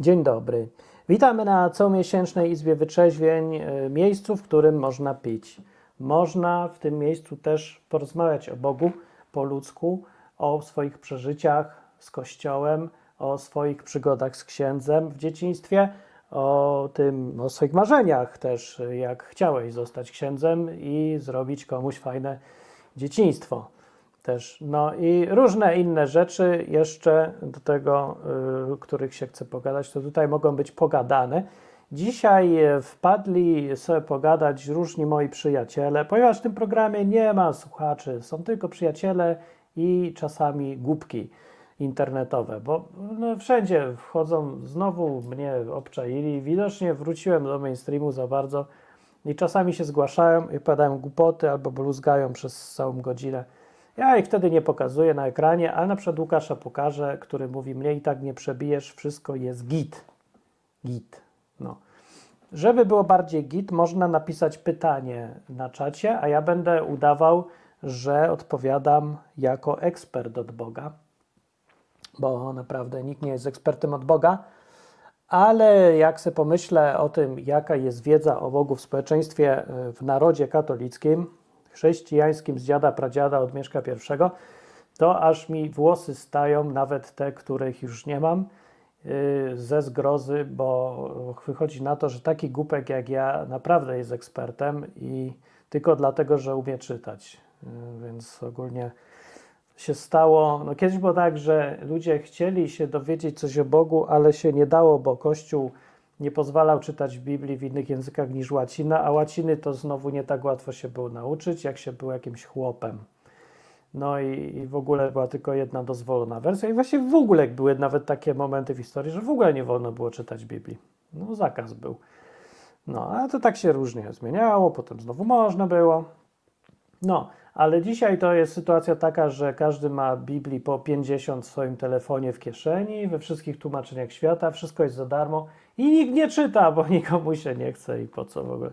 Dzień dobry. Witamy na comiesięcznej Izbie Wytrzeźwień, e, miejscu, w którym można pić. Można w tym miejscu też porozmawiać o Bogu po ludzku, o swoich przeżyciach z Kościołem, o swoich przygodach z księdzem w dzieciństwie, o tym, o swoich marzeniach też, jak chciałeś zostać księdzem i zrobić komuś fajne dzieciństwo też. No i różne inne rzeczy jeszcze do tego, y, których się chce pogadać, to tutaj mogą być pogadane. Dzisiaj e, wpadli sobie pogadać różni moi przyjaciele, ponieważ w tym programie nie ma słuchaczy, są tylko przyjaciele i czasami głupki internetowe, bo no, wszędzie wchodzą, znowu mnie obczaili, widocznie wróciłem do mainstreamu za bardzo i czasami się zgłaszają i padają głupoty albo bluzgają przez całą godzinę. Ja ich wtedy nie pokazuję na ekranie, ale na przykład Łukasza pokażę, który mówi, mnie i tak nie przebijesz, wszystko jest git. Git. No. Żeby było bardziej git, można napisać pytanie na czacie, a ja będę udawał, że odpowiadam jako ekspert od Boga, bo naprawdę nikt nie jest ekspertem od Boga, ale jak sobie pomyślę o tym, jaka jest wiedza o Bogu w społeczeństwie w narodzie katolickim, chrześcijańskim z dziada pradziada od Mieszka I, to aż mi włosy stają, nawet te, których już nie mam, yy, ze zgrozy, bo wychodzi na to, że taki głupek jak ja naprawdę jest ekspertem i tylko dlatego, że umie czytać. Yy, więc ogólnie się stało. No kiedyś było tak, że ludzie chcieli się dowiedzieć coś o Bogu, ale się nie dało, bo Kościół nie pozwalał czytać Biblii w innych językach niż łacina, a łaciny to znowu nie tak łatwo się było nauczyć, jak się był jakimś chłopem. No i, i, w ogóle była tylko jedna dozwolona wersja i właśnie w ogóle były nawet takie momenty w historii, że w ogóle nie wolno było czytać Biblii. No zakaz był. No, a to tak się różnie zmieniało, potem znowu można było. No, ale dzisiaj to jest sytuacja taka, że każdy ma Biblii po 50 w swoim telefonie w kieszeni, we wszystkich tłumaczeniach świata, wszystko jest za darmo i nikt nie czyta, bo nikomu się nie chce i po co w ogóle.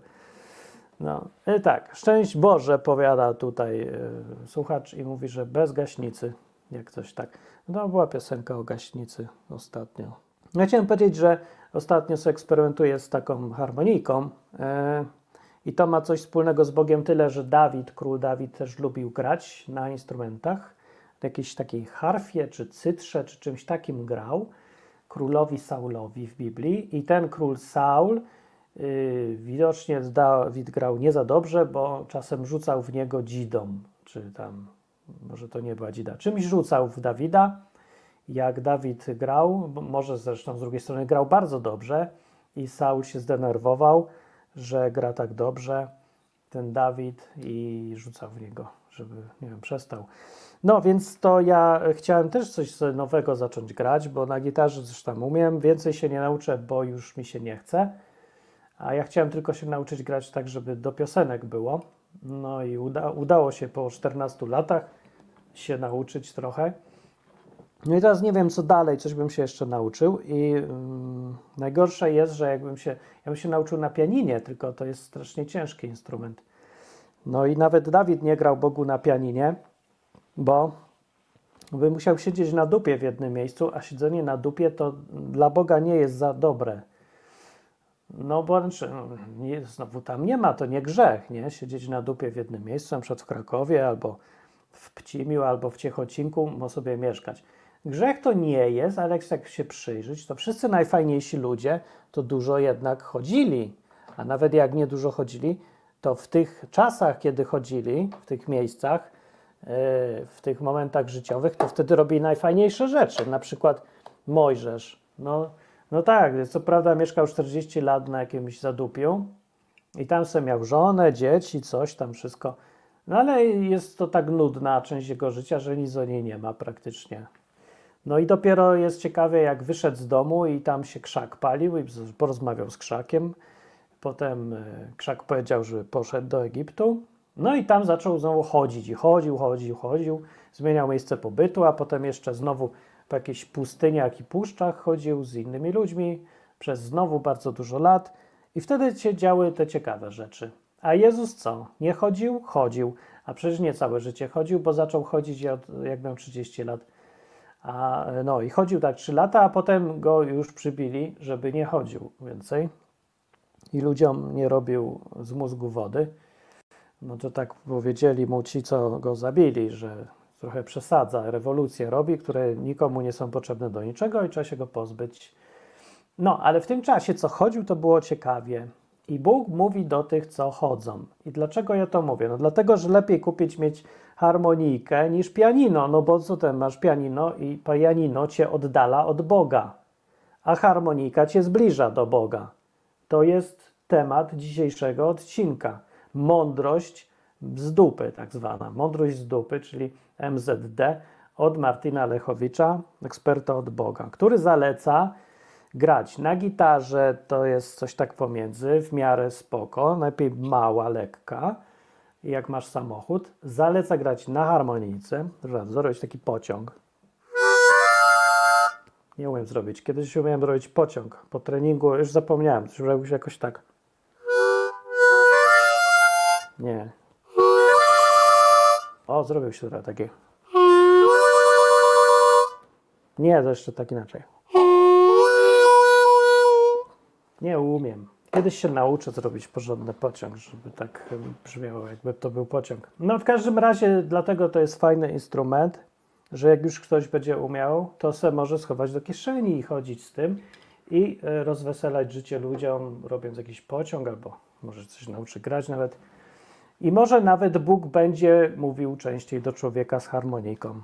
No, i tak, szczęść Boże, powiada tutaj yy, słuchacz i mówi, że bez gaśnicy, jak coś tak. No, była piosenka o gaśnicy ostatnio. Ja chciałem powiedzieć, że ostatnio sobie eksperymentuję z taką harmonijką yy, i to ma coś wspólnego z Bogiem tyle, że Dawid, król Dawid też lubił grać na instrumentach, jakiejś takiej harfie, czy cytrze, czy czymś takim grał królowi Saulowi w Biblii i ten król Saul yy, widocznie Dawid grał nie za dobrze, bo czasem rzucał w niego dzidą, czy tam, może to nie była dzida, czymś rzucał w Dawida. Jak Dawid grał, może zresztą z drugiej strony grał bardzo dobrze i Saul się zdenerwował, że gra tak dobrze, ten Dawid i rzucał w niego, żeby, nie wiem, przestał. No więc to ja chciałem też coś nowego zacząć grać, bo na gitarze coś tam umiem, więcej się nie nauczę, bo już mi się nie chce. A ja chciałem tylko się nauczyć grać tak, żeby do piosenek było. No i uda, udało się po 14 latach się nauczyć trochę. No i teraz nie wiem, co dalej, coś bym się jeszcze nauczył. I um, najgorsze jest, że jakbym się, ja bym się nauczył na pianinie, tylko to jest strasznie ciężki instrument. No i nawet Dawid nie grał Bogu na pianinie bo by musiał siedzieć na dupie w jednym miejscu, a siedzenie na dupie to dla Boga nie jest za dobre. No bo nie, znowu tam nie ma, to nie grzech, nie? Siedzieć na dupie w jednym miejscu, na w Krakowie, albo w Pcimiu, albo w Ciechocinku, mo sobie mieszkać. Grzech to nie jest, ale jak tak się przyjrzeć, to wszyscy najfajniejsi ludzie to dużo jednak chodzili. A nawet jak nie dużo chodzili, to w tych czasach, kiedy chodzili, w tych miejscach, w tych momentach życiowych, to wtedy robi najfajniejsze rzeczy. Na przykład Mojżesz. No, no tak, co prawda mieszkał 40 lat na jakimś zadupiu i tam sobie miał żonę, dzieci, coś tam wszystko. No ale jest to tak nudna część jego życia, że nic o niej nie ma praktycznie. No i dopiero jest ciekawie, jak wyszedł z domu i tam się krzak palił i porozmawiał z krzakiem. Potem e, krzak powiedział, że poszedł do Egiptu, no i tam zaczął znowu chodzić i chodził, chodził, chodził, zmieniał miejsce pobytu, a potem jeszcze znowu po jakichś pustyniach i puszczach chodził z innymi ludźmi przez znowu bardzo dużo lat i wtedy się działy te ciekawe rzeczy. A Jezus co? Nie chodził? Chodził. A przecież nie całe życie chodził, bo zaczął chodzić jak miał 30 lat. A, no i chodził tak 3 lata, a potem go już przybili, żeby nie chodził więcej i ludziom nie robił z mózgu wody. No to tak powiedzieli mu ci, co go zabili, że trochę przesadza, rewolucje robi, które nikomu nie są potrzebne do niczego i trzeba się go pozbyć. No, ale w tym czasie, co chodził, to było ciekawie. I Bóg mówi do tych, co chodzą. I dlaczego ja to mówię? No dlatego, że lepiej kupić, mieć harmonijkę niż pianino. No bo co ten masz pianino i pianino cię oddala od Boga, a harmonika cię zbliża do Boga. To jest temat dzisiejszego odcinka. Mądrość z dupy, tak zwana. Mądrość z dupy, czyli MZD od Martina Lechowicza, eksperta od Boga, który zaleca grać na gitarze, to jest coś tak pomiędzy, w miarę spoko, najlepiej mała, lekka, jak masz samochód. Zaleca grać na harmonijce, zrobić taki pociąg. Nie umiem zrobić. Kiedyś umiałem robić pociąg. Po treningu już zapomniałem, coś robił się jakoś tak. Nie. O, zrobił się trochę taki. Nie, to jeszcze tak inaczej. Nie umiem. Kiedyś się nauczę zrobić porządny pociąg, żeby tak brzmiało, jakby to był pociąg. No w każdym razie, dlatego to jest fajny instrument, że jak już ktoś będzie umiał, to se może schować do kieszeni i chodzić z tym i e, rozweselać życie ludziom, robiąc jakiś pociąg, albo może coś nauczy grać nawet. I może nawet Bóg będzie mówił częściej do człowieka z harmoniką.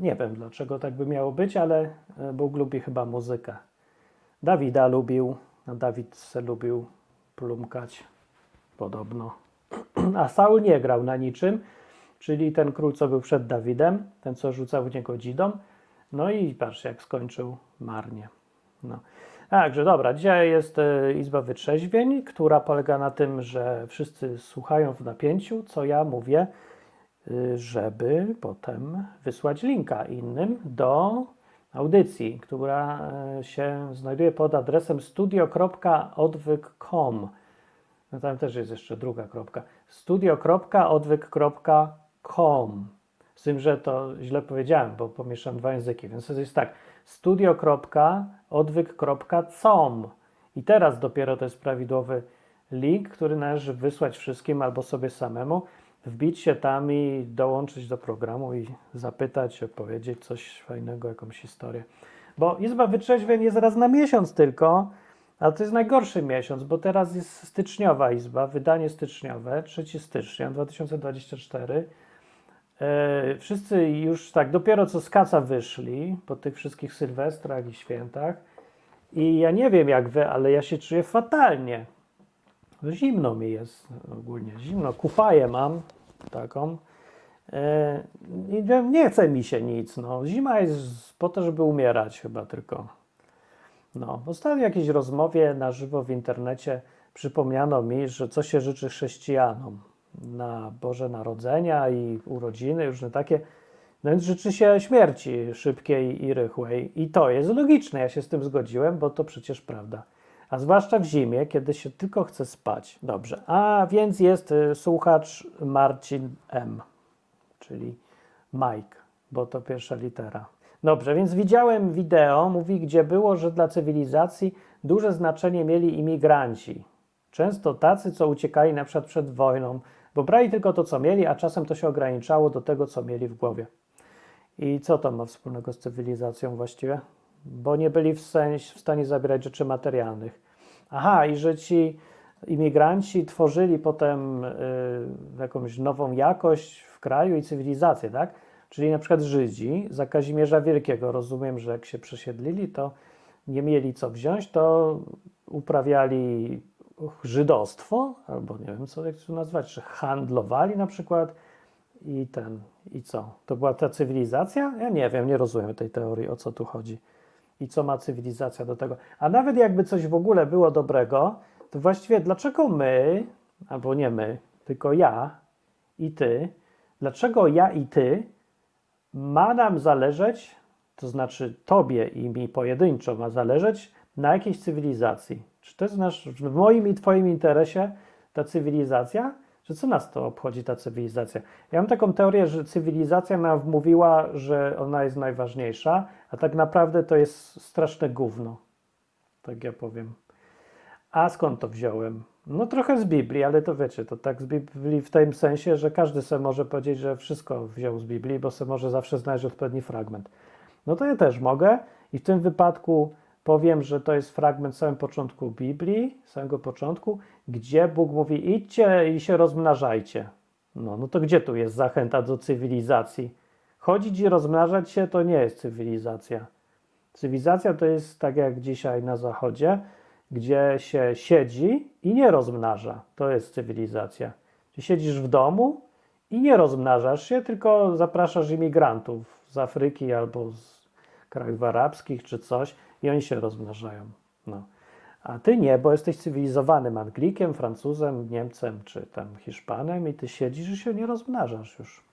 Nie wiem dlaczego tak by miało być, ale e, Bóg lubi chyba muzykę. Dawida lubił, a Dawid se lubił plumkać podobno. A Saul nie grał na niczym, czyli ten król, co był przed Dawidem, ten, co rzucał w niego dzidą. No i patrz, jak skończył marnie. No. Także dobra, dzisiaj jest e, Izba Wytrzeźwień, która polega na tym, że wszyscy słuchają w napięciu, co ja mówię, y, żeby potem wysłać linka innym do audycji, która e, się znajduje pod adresem studio.odwyk.com. No tam też jest jeszcze druga kropka. studio.odwyk.com. Z tym, że to źle powiedziałem, bo pomieszam dwa języki, więc to jest tak studio.odwyk.com i teraz dopiero to jest prawidłowy link, który należy wysłać wszystkim albo sobie samemu, wbić się tam i dołączyć do programu i zapytać, opowiedzieć coś fajnego, jakąś historię. Bo Izba Wytrzeźwień jest raz na miesiąc tylko, ale to jest najgorszy miesiąc, bo teraz jest styczniowa Izba, wydanie styczniowe, 3 stycznia 2024. E, wszyscy już tak, dopiero co z kaca wyszli po tych wszystkich sylwestrach i świętach. I ja nie wiem jak wy, ale ja się czuję fatalnie. Zimno mi jest ogólnie, zimno. Kupaję mam taką. E, I nie- chce mi się nic. No. Zima jest po to, żeby umierać chyba tylko. No, w ostatniej jakiejś rozmowie na żywo w internecie przypomniano mi, że co się życzy chrześcijanom na Boże Narodzenia i urodziny, różne takie. No więc życzy się śmierci szybkiej i rychłej. I to jest logiczne, ja się z tym zgodziłem, bo to przecież prawda. A zwłaszcza w zimie, kiedy się tylko chce spać. Dobrze, a więc jest y, słuchacz Marcin M, czyli Mike, bo to pierwsza litera. Dobrze, więc widziałem wideo, mówi, gdzie było, że dla cywilizacji duże znaczenie mieli imigranci. Często tacy, co uciekali na przykład przed wojną, bo brali tylko to, co mieli, a czasem to się ograniczało do tego, co mieli w głowie. I co to ma wspólnego z cywilizacją właściwie? Bo nie byli w, sens, w stanie zabierać rzeczy materialnych. Aha, i że ci imigranci tworzyli potem y, jakąś nową jakość w kraju i cywilizację, tak? Czyli na przykład Żydzi za Kazimierza Wielkiego, rozumiem, że jak się przesiedlili, to nie mieli co wziąć, to uprawiali żydostwo, albo nie wiem, co jak to nazwać, czy handlowali na przykład i ten, i co? To była ta cywilizacja? Ja nie wiem, nie rozumiem tej teorii, o co tu chodzi. I co ma cywilizacja do tego? A nawet jakby coś w ogóle było dobrego, to właściwie dlaczego my, albo nie my, tylko ja i ty, dlaczego ja i ty ma nam zależeć, to znaczy tobie i mi pojedynczo ma zależeć na jakiejś cywilizacji? Czy to jest nasz, w moim i twoim interesie ta cywilizacja? Że co nas to obchodzi ta cywilizacja? Ja mam taką teorię, że cywilizacja nam wmówiła, że ona jest najważniejsza, a tak naprawdę to jest straszne gówno. Tak ja powiem. A skąd to wziąłem? No trochę z Biblii, ale to wiecie, to tak z Biblii w tym sensie, że każdy sobie może powiedzieć, że wszystko wziął z Biblii, bo sobie może zawsze znaleźć odpowiedni fragment. No to ja też mogę i w tym wypadku powiem, że to jest fragment samym początku Biblii, samego początku, gdzie Bóg mówi idźcie i się rozmnażajcie. No, no to gdzie tu jest zachęta do cywilizacji? Chodzić i rozmnażać się to nie jest cywilizacja. Cywilizacja to jest tak jak dzisiaj na zachodzie, gdzie się siedzi i nie rozmnaża. To jest cywilizacja. Gdzie siedzisz w domu i nie rozmnażasz się, tylko zapraszasz imigrantów z Afryki albo z krajów arabskich czy coś i oni się rozmnażają. No. A ty nie, bo jesteś cywilizowanym Anglikiem, Francuzem, Niemcem czy tam Hiszpanem i ty siedzisz i się nie rozmnażasz już.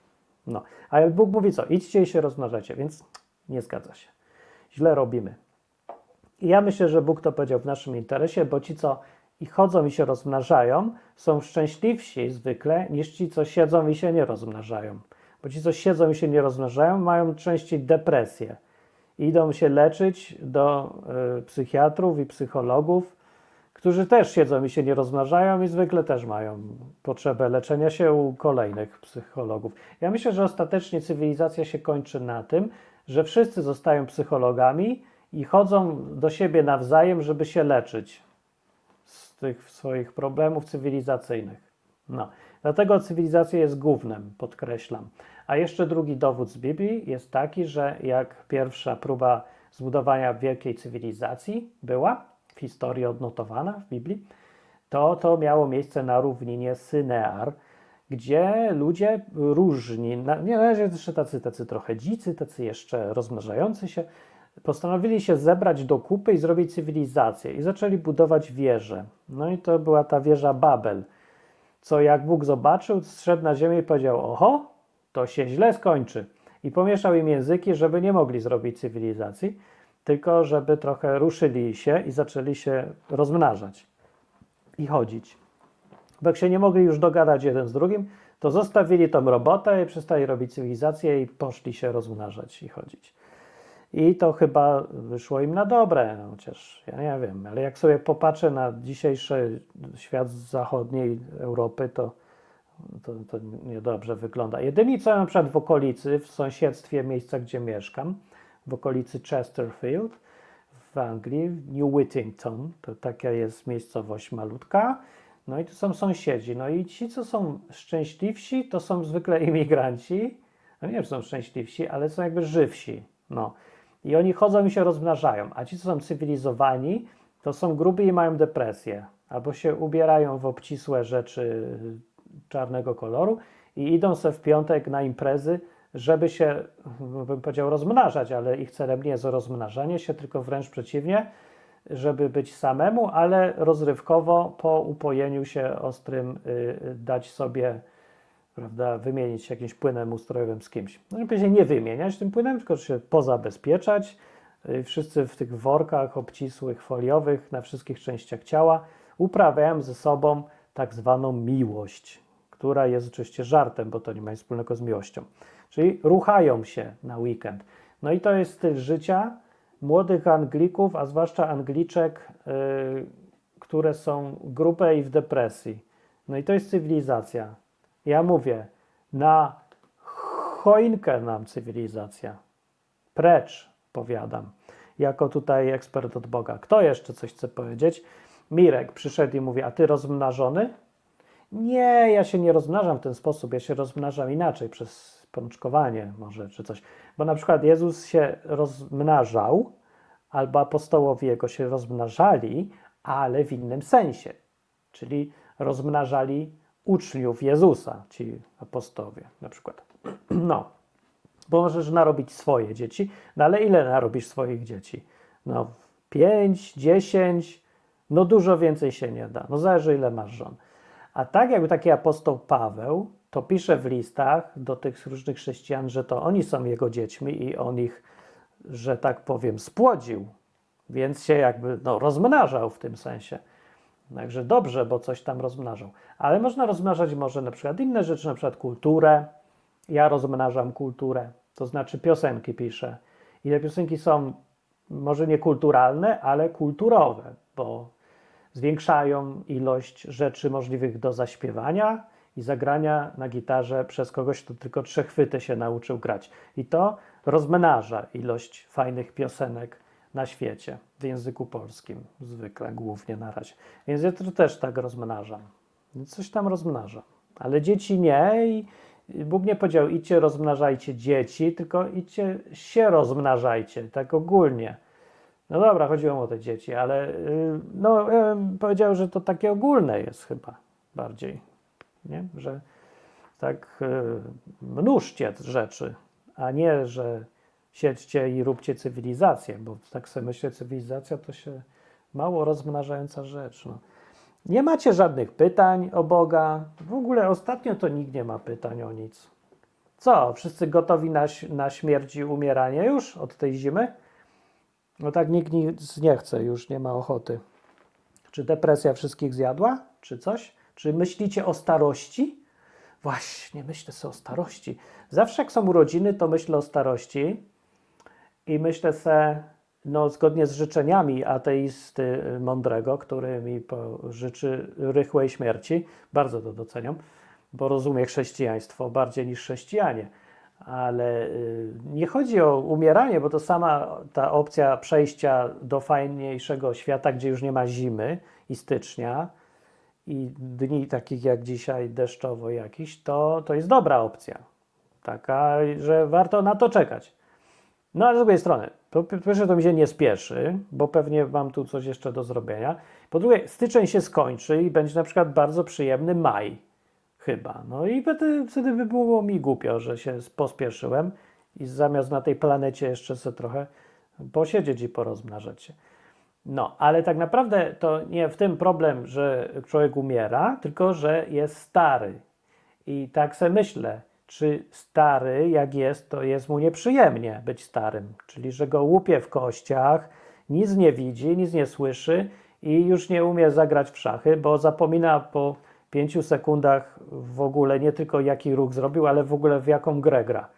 No. A Bóg mówi co? Idźcie i się rozmnażacie, więc nie zgadza się. Źle robimy. I ja myślę, że Bóg to powiedział w naszym interesie, bo ci, co i chodzą i się rozmnażają, są szczęśliwsi zwykle niż ci, co siedzą i się nie rozmnażają. Bo ci, co siedzą i się nie rozmnażają, mają częściej depresję. Idą się leczyć do y, psychiatrów i psychologów, którzy też siedzą i się nie rozmnażają i zwykle też mają potrzebę leczenia się u kolejnych psychologów. Ja myślę, że ostatecznie cywilizacja się kończy na tym, że wszyscy zostają psychologami i chodzą do siebie nawzajem, żeby się leczyć z tych swoich problemów cywilizacyjnych. No, dlatego cywilizacja jest głównym, podkreślam. A jeszcze drugi dowód z Biblii jest taki, że jak pierwsza próba zbudowania wielkiej cywilizacji była w historii odnotowana w Biblii, to to miało miejsce na równinie Synear, gdzie ludzie różni, nie na razie jeszcze tacy, tacy trochę dzicy, tacy jeszcze rozmnażający się, postanowili się zebrać do kupy i zrobić cywilizację i zaczęli budować wieże. No i to była ta wieża Babel, co jak Bóg zobaczył, zszedł na ziemię i powiedział: Oho, to się źle skończy. I pomieszał im języki, żeby nie mogli zrobić cywilizacji, tylko żeby trochę ruszyli się i zaczęli się rozmnażać i chodzić. Bo jak się nie mogli już dogadać jeden z drugim, to zostawili tą robotę i przestali robić cywilizację i poszli się rozmnażać i chodzić. I to chyba wyszło im na dobre, chociaż ja nie wiem, ale jak sobie popatrzę na dzisiejszy świat zachodniej Europy, to, to, to niedobrze wygląda. Jedyni co na przykład w okolicy, w sąsiedztwie miejsca, gdzie mieszkam, w okolicy Chesterfield w Anglii, New Whittington, to taka jest miejscowość malutka, no i tu są sąsiedzi. No i ci, co są szczęśliwsi, to są zwykle imigranci. No nie wiem, czy są szczęśliwsi, ale są jakby żywsi. No. I oni chodzą i się rozmnażają. A ci, co są cywilizowani, to są grubi i mają depresję. Albo się ubierają w obcisłe rzeczy czarnego koloru i idą sobie w piątek na imprezy, żeby się, bym powiedział, rozmnażać, ale ich celem nie jest rozmnażanie się, tylko wręcz przeciwnie, żeby być samemu, ale rozrywkowo po upojeniu się ostrym y, dać sobie, prawda, wymienić jakimś płynem ustrojowym z kimś. No, żeby się nie wymieniać tym płynem, tylko się pozabezpieczać. Y, wszyscy w tych workach obcisłych, foliowych, na wszystkich częściach ciała uprawiają ze sobą tak zwaną miłość, która jest oczywiście żartem, bo to nie ma nic wspólnego z miłością. Czyli ruchają się na weekend. No i to jest styl życia, młodych Anglików, a zwłaszcza Angliczek, yy, które są grupę i w depresji. No i to jest cywilizacja. Ja mówię, na choinkę nam cywilizacja. Precz, powiadam, jako tutaj ekspert od Boga. Kto jeszcze coś chce powiedzieć? Mirek przyszedł i mówi, a ty rozmnażony? Nie, ja się nie rozmnażam w ten sposób, ja się rozmnażam inaczej, przez pączkowanie może, czy coś. Bo na przykład Jezus się rozmnażał, albo apostołowie Jego się rozmnażali, ale w innym sensie. Czyli rozmnażali uczniów Jezusa, ci apostowie na przykład. No, bo możesz narobić swoje dzieci, no ale ile narobisz swoich dzieci? No, pięć, dziesięć, no dużo więcej się nie da. No zależy ile masz żon. A tak jakby taki apostoł Paweł, to pisze w listach do tych różnych chrześcijan, że to oni są jego dziećmi i on ich, że tak powiem, spłodził, więc się jakby no, rozmnażał w tym sensie. Także dobrze, bo coś tam rozmnażał. Ale można rozmnażać może na przykład inne rzeczy, na przykład kulturę. Ja rozmnażam kulturę, to znaczy piosenki piszę. I te piosenki są może nie kulturalne, ale kulturowe, bo zwiększają ilość rzeczy możliwych do zaśpiewania i zagrania na gitarze przez kogoś, kto tylko trzy chwyty się nauczył grać. I to rozmnaża ilość fajnych piosenek na świecie, w języku polskim, zwykle, głównie na razie. Więc ja to też tak rozmnażam. Coś tam rozmnażam. Ale dzieci nie i Bóg nie powiedział, idźcie rozmnażajcie dzieci, tylko idźcie się rozmnażajcie, tak ogólnie. No dobra, chodziło o te dzieci, ale y, no, ja bym powiedział, że to takie ogólne jest chyba bardziej, nie? że tak y, mnóżcie rzeczy, a nie, że siedźcie i róbcie cywilizację, bo tak sobie myślę, cywilizacja to się mało rozmnażająca rzecz. No. Nie macie żadnych pytań o Boga. W ogóle ostatnio to nikt nie ma pytań o nic. Co, wszyscy gotowi na, na śmierć i umieranie już od tej zimy? No tak nikt nic nie chce, już nie ma ochoty. Czy depresja wszystkich zjadła? Czy coś? Czy myślicie o starości? Właśnie, myślę sobie o starości. Zawsze jak są urodziny, to myślę o starości i myślę sobie, no, zgodnie z życzeniami ateisty mądrego, który mi życzy rychłej śmierci, bardzo to doceniam, bo rozumie chrześcijaństwo bardziej niż chrześcijanie. Ale y, nie chodzi o umieranie, bo to sama ta opcja przejścia do fajniejszego świata, gdzie już nie ma zimy i stycznia i dni takich jak dzisiaj deszczowo jakiś, to, to jest dobra opcja. Taka, że warto na to czekać. No ale z drugiej strony, po pierwsze to mi się nie spieszy, bo pewnie mam tu coś jeszcze do zrobienia. Po drugie, styczeń się skończy i będzie na przykład bardzo przyjemny maj, chyba. No i wtedy, wtedy by było mi głupio, że się pospieszyłem i zamiast na tej planecie jeszcze sobie trochę posiedzieć i porozmnażać się. No, ale tak naprawdę to nie w tym problem, że człowiek umiera, tylko że jest stary. I tak sobie myślę, czy stary, jak jest, to jest mu nieprzyjemnie być starym, czyli że go łupie w kościach, nic nie widzi, nic nie słyszy i już nie umie zagrać w szachy, bo zapomina po pięciu sekundach w ogóle nie tylko jaki ruch zrobił, ale w ogóle w jaką grę gra.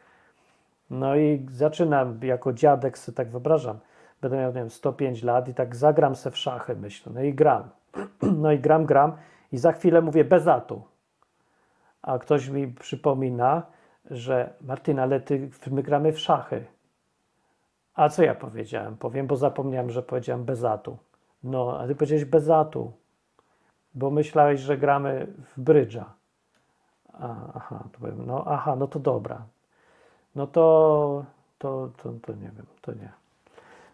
No i zaczynam jako dziadek sobie tak wyobrażam, będę miał nie wiem, 105 lat i tak zagram se w szachy, myślę, no i gram. No i gram, gram i za chwilę mówię bez atu a ktoś mi przypomina, że Martin, ale ty, my gramy w szachy. A co ja powiedziałem? Powiem, bo zapomniałem, że powiedziałem bezatu. No, a ty powiedziałeś bezatu, bo myślałeś, że gramy w brydża. aha, to powiem, no aha, no to dobra. No to, to, to, to nie wiem, to nie.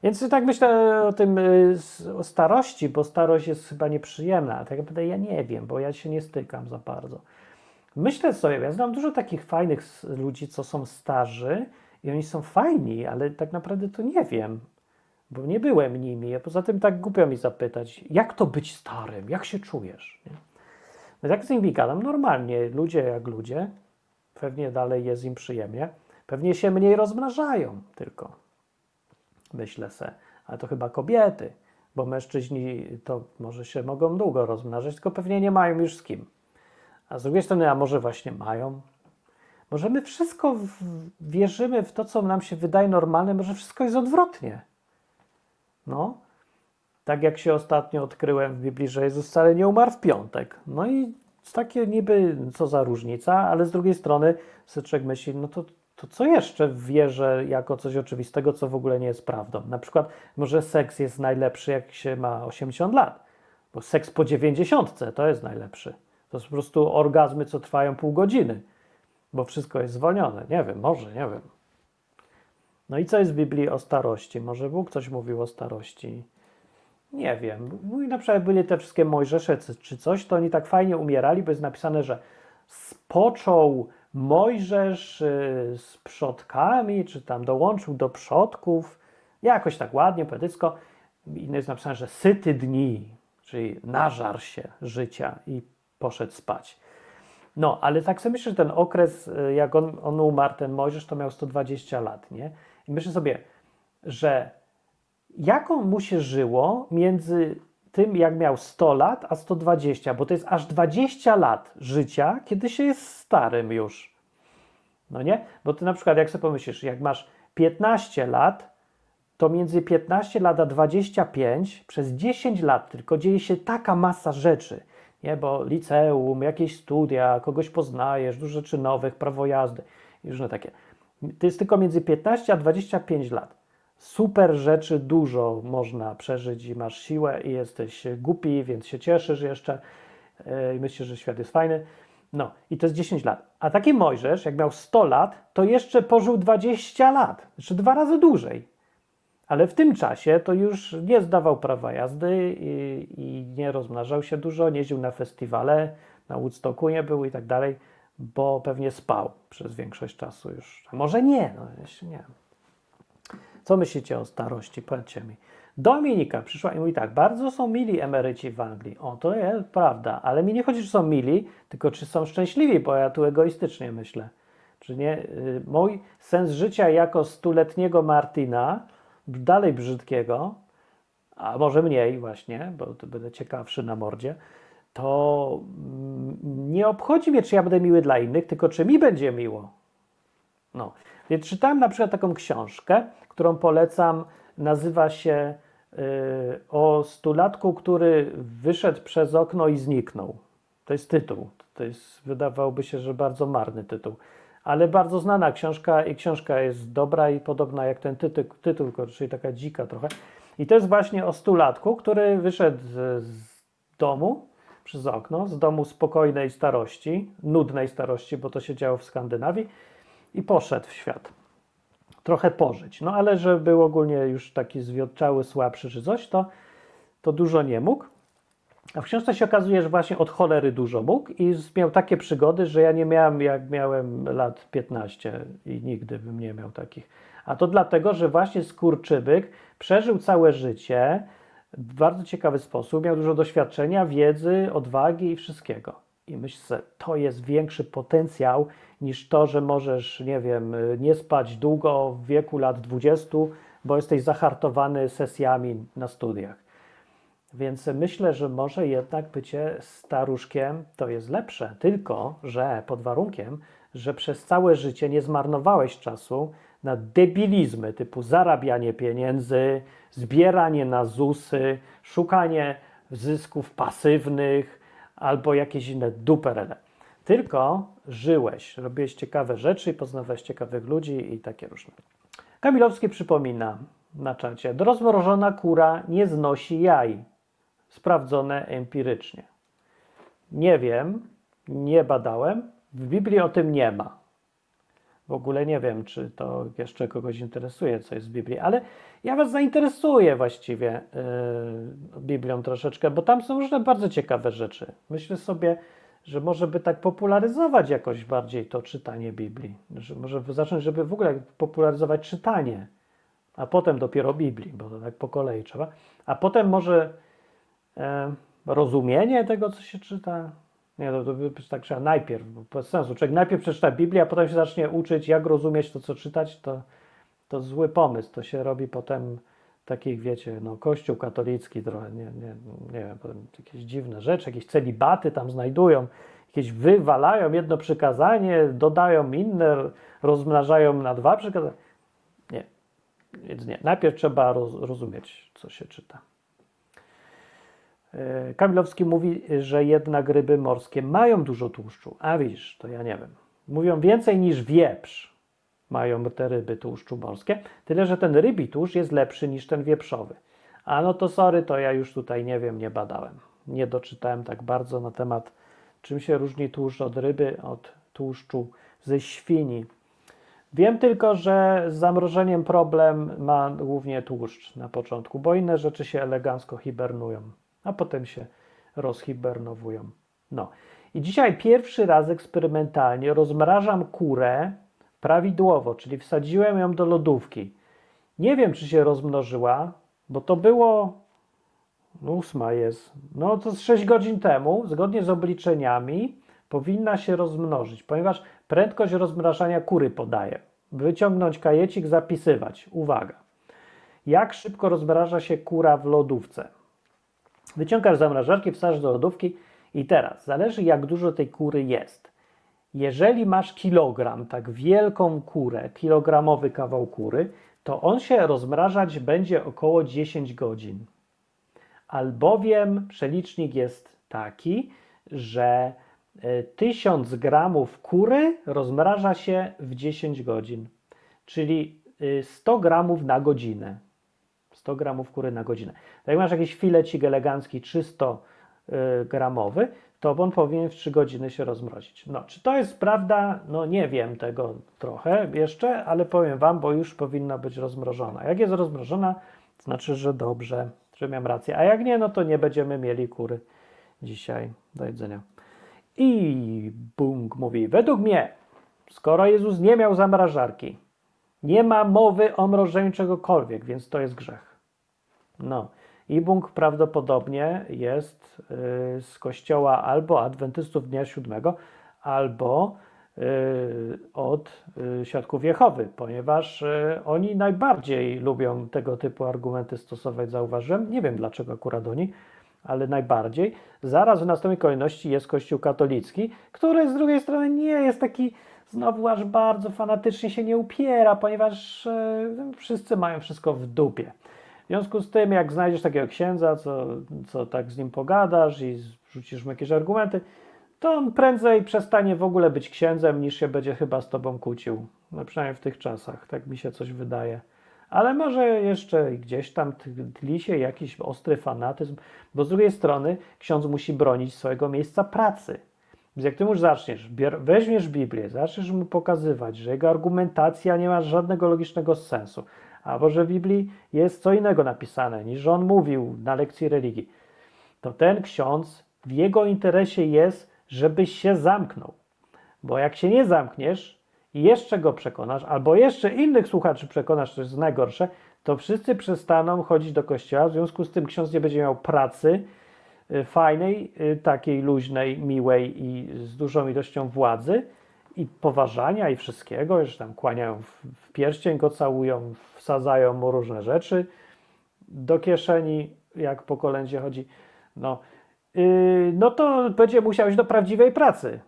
Więc tak myślę o tym, y, o starości, bo starość jest chyba nieprzyjemna. Tak naprawdę ja nie wiem, bo ja się nie stykam za bardzo. Myślę sobie, ja znam dużo takich fajnych ludzi, co są starzy i oni są fajni, ale tak naprawdę to nie wiem, bo nie byłem nimi. A poza tym tak głupio mi zapytać, jak to być starym, jak się czujesz? Nie? No tak z nimi gadam normalnie, ludzie jak ludzie, pewnie dalej jest im przyjemnie, pewnie się mniej rozmnażają tylko, myślę se, ale to chyba kobiety, bo mężczyźni to może się mogą długo rozmnażać, tylko pewnie nie mają już z kim. A z drugiej strony, a może właśnie mają? Może my wszystko wierzymy w to, co nam się wydaje normalne, może wszystko jest odwrotnie. No, tak jak się ostatnio odkryłem w Biblii, że Jezus wcale nie umarł w piątek. No i takie niby, co za różnica, ale z drugiej strony Syczek myśli, no to, to co jeszcze wierzę jako coś oczywistego, co w ogóle nie jest prawdą? Na przykład, może seks jest najlepszy, jak się ma 80 lat, bo seks po 90 to jest najlepszy. To są po prostu orgazmy, co trwają pół godziny, bo wszystko jest zwolnione. Nie wiem, może, nie wiem. No i co jest w Biblii o starości? Może Bóg coś mówił o starości? Nie wiem. Mówi na przykład byli te wszystkie Mojżesze czy coś, to oni tak fajnie umierali, bo jest napisane, że spoczął Mojżesz y, z przodkami, czy tam dołączył do przodków, jakoś tak ładnie, poetycko. I jest napisane, że syty dni, czyli nażar się życia i poszedł spać. No, ale tak sobie myślę, że ten okres, y, jak on, on umarł, ten Mojżesz, to miał 120 lat, nie? I myślę sobie, że jak on mu się żyło między tym, jak miał 100 lat, a 120, bo to jest aż 20 lat życia, kiedy się jest starym już. No nie? Bo ty na przykład, jak sobie pomyślisz, jak masz 15 lat, to między 15 lat a 25 przez 10 lat tylko dzieje się taka masa rzeczy. Nie? Bo liceum, jakieś studia, kogoś poznajesz, dużo rzeczy nowych, prawo jazdy i różne takie. To jest tylko między 15 a 25 lat. Super rzeczy dużo można przeżyć i masz siłę i jesteś głupi, więc się cieszysz jeszcze e, i myślisz, że świat jest fajny. No i to jest 10 lat. A taki Mojżesz, jak miał 100 lat, to jeszcze pożył 20 lat, jeszcze dwa razy dłużej. Ale w tym czasie to już nie zdawał prawa jazdy i, i nie rozmnażał się dużo, nie jeździł na festiwale, na Woodstocku nie był i tak dalej, bo pewnie spał przez większość czasu już. A może nie, no jeszcze nie. Co myślicie o starości? Powiedzcie mi. Dominika przyszła i mówi tak, bardzo są mili emeryci w Anglii. O, to jest prawda, ale mi nie chodzi, czy są mili, tylko czy są szczęśliwi, bo ja tu egoistycznie myślę. Czy nie? Y, mój sens życia jako stuletniego Martina, dalej brzydkiego, a może mniej właśnie, bo to będę ciekawszy na mordzie, to mm, nie obchodzi mnie, czy ja będę miły dla innych, tylko czy mi będzie miło. No, więc czytałem na przykład taką książkę, którą polecam, nazywa się Y, o stulatku, który wyszedł przez okno i zniknął. To jest tytuł. To jest, wydawałoby się, że bardzo marny tytuł. Ale bardzo znana książka i książka jest dobra i podobna jak ten tytuł, tytuł czyli taka dzika trochę. I to jest właśnie o stulatku, który wyszedł z, z domu przez okno, z domu spokojnej starości, nudnej starości, bo to się działo w Skandynawii i poszedł w świat trochę pożyć. No ale że był ogólnie już taki zwiotczały, słabszy czy coś, to, to dużo nie mógł. A w książce się okazuje, że właśnie od cholery dużo mógł i miał takie przygody, że ja nie miałem jak miałem lat 15 i nigdy bym nie miał takich. A to dlatego, że właśnie skurczybyk przeżył całe życie w bardzo ciekawy sposób, miał dużo doświadczenia, wiedzy, odwagi i wszystkiego. I myślę, że to jest większy potencjał niż to, że możesz, nie wiem, nie spać długo w wieku lat 20, bo jesteś zahartowany sesjami na studiach. Więc myślę, że może jednak bycie staruszkiem to jest lepsze, tylko że pod warunkiem, że przez całe życie nie zmarnowałeś czasu na debilizmy typu zarabianie pieniędzy, zbieranie na ZUSy, szukanie zysków pasywnych albo jakieś inne duperele. Tylko żyłeś, robiłeś ciekawe rzeczy poznawałeś ciekawych ludzi i takie różne. Kamilowski przypomina na czacie, rozmrożona kura nie znosi jaj. Sprawdzone empirycznie. Nie wiem, nie badałem, w Biblii o tym nie ma. W ogóle nie wiem, czy to jeszcze kogoś interesuje, co jest w Biblii, ale ja Was zainteresuję właściwie yy, Biblią troszeczkę, bo tam są różne bardzo ciekawe rzeczy. Myślę sobie, że może by tak popularyzować jakoś bardziej to czytanie Biblii. Że może zacząć, żeby w ogóle popularyzować czytanie, a potem dopiero Biblii, bo to tak po kolei trzeba. A potem może e, rozumienie tego, co się czyta. Nie, to, to by tak trzeba najpierw, bo bez sensu. Człowiek najpierw przeczyta Biblię, a potem się zacznie uczyć, jak rozumieć to, co czytać, to, to zły pomysł. To się robi potem takich, wiecie, no, kościół katolicki trochę, nie, nie, nie wiem, jakieś dziwne rzeczy, jakieś celibaty tam znajdują, jakieś wywalają jedno przykazanie, dodają inne, rozmnażają na dwa przykazania. Nie, więc nie. Najpierw trzeba roz, rozumieć, co się czyta. E, Kamilowski mówi, że jednak ryby morskie mają dużo tłuszczu. A widzisz, to ja nie wiem. Mówią więcej niż wieprz mają te ryby tłuszczu morskie, tyle że ten rybi tłuszcz jest lepszy niż ten wieprzowy. A no to sorry, to ja już tutaj nie wiem, nie badałem. Nie doczytałem tak bardzo na temat, czym się różni tłuszcz od ryby, od tłuszczu ze świni. Wiem tylko, że z zamrożeniem problem ma głównie tłuszcz na początku, bo inne rzeczy się elegancko hibernują, a potem się rozhibernowują. No. I dzisiaj pierwszy raz eksperymentalnie rozmrażam kurę prawidłowo, czyli wsadziłem ją do lodówki. Nie wiem, czy się rozmnożyła, bo to było. No, ósma jest. No to z 6 godzin temu, zgodnie z obliczeniami, powinna się rozmnożyć, ponieważ prędkość rozmrażania kury podaje. Wyciągnąć kajecik, zapisywać. Uwaga. Jak szybko rozmraża się kura w lodówce? Wyciągasz zamrażarki, wsadzasz do lodówki i teraz, zależy jak dużo tej kury jest. Jeżeli masz kilogram, tak wielką kurę, kilogramowy kawał kury, to on się rozmrażać będzie około 10 godzin. Albowiem przelicznik jest taki, że e, 1000 gramów kury rozmraża się w 10 godzin, czyli y, 100 gramów na godzinę. 100 gramów kury na godzinę. Jak masz jakiś filecik elegancki 300 y, gramowy, to on powinien w 3 godziny się rozmrozić. No, czy to jest prawda? No nie wiem tego trochę jeszcze, ale powiem Wam, bo już powinna być rozmrożona. Jak jest rozmrożona, to znaczy, że dobrze, że miałem rację. A jak nie, no to nie będziemy mieli kury dzisiaj do jedzenia. I Bung mówi, według mnie, skoro Jezus nie miał zamrażarki, nie ma mowy o mrożeniu czegokolwiek, więc to jest grzech. No. I Bung prawdopodobnie jest y, z kościoła albo adwentystów dnia siódmego, albo y, od y, świadków Jehowy, ponieważ y, oni najbardziej lubią tego typu argumenty stosować, zauważyłem. Nie wiem dlaczego akurat oni, ale najbardziej. Zaraz w następnej kolejności jest Kościół katolicki, który z drugiej strony nie jest taki znowu aż bardzo fanatycznie się nie upiera, ponieważ wszyscy mają wszystko w dupie. W związku z tym, jak znajdziesz takiego księdza, co, co tak z nim pogadasz i rzucisz mu jakieś argumenty, to on prędzej przestanie w ogóle być księdzem, niż się będzie chyba z tobą kłócił. No przynajmniej w tych czasach, tak mi się coś wydaje. Ale może jeszcze gdzieś tam tli się jakiś ostry fanatyzm, bo z drugiej strony ksiądz musi bronić swojego miejsca pracy. Więc jak ty już zaczniesz, weźmiesz Biblię, zaczniesz mu pokazywać, że jego argumentacja nie ma żadnego logicznego sensu, albo że w Biblii jest co innego napisane, niż on mówił na lekcji religii, to ten ksiądz w jego interesie jest, żebyś się zamknął. Bo jak się nie zamkniesz i jeszcze go przekonasz, albo jeszcze innych słuchaczy przekonasz, to jest najgorsze, to wszyscy przestaną chodzić do kościoła, w związku z tym ksiądz nie będzie miał pracy, y, fajnej, y, takiej luźnej, miłej i z dużą ilością władzy i poważania i wszystkiego, że tam kłaniają w, pierścień, go całują, wsadzają mu różne rzeczy do kieszeni, jak po kolędzie chodzi, no, yy, no to będzie musiał iść do prawdziwej pracy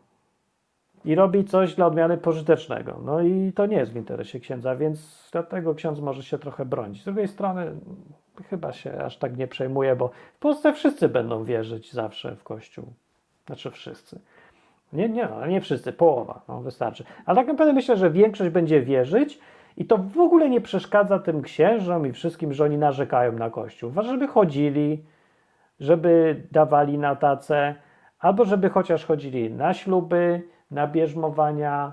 i robić coś dla odmiany pożytecznego. No i to nie jest w interesie księdza, więc dlatego ksiądz może się trochę bronić. Z drugiej strony chyba się aż tak nie przejmuje, bo w Polsce wszyscy będą wierzyć zawsze w Kościół. Znaczy wszyscy. Nie, nie, nie wszyscy, połowa, no wystarczy. Ale tak naprawdę myślę, że większość będzie wierzyć i to w ogóle nie przeszkadza tym księżom i wszystkim, że oni narzekają na Kościół. Ważne, żeby chodzili, żeby dawali na tacę, albo żeby chociaż chodzili na śluby, na bierzmowania,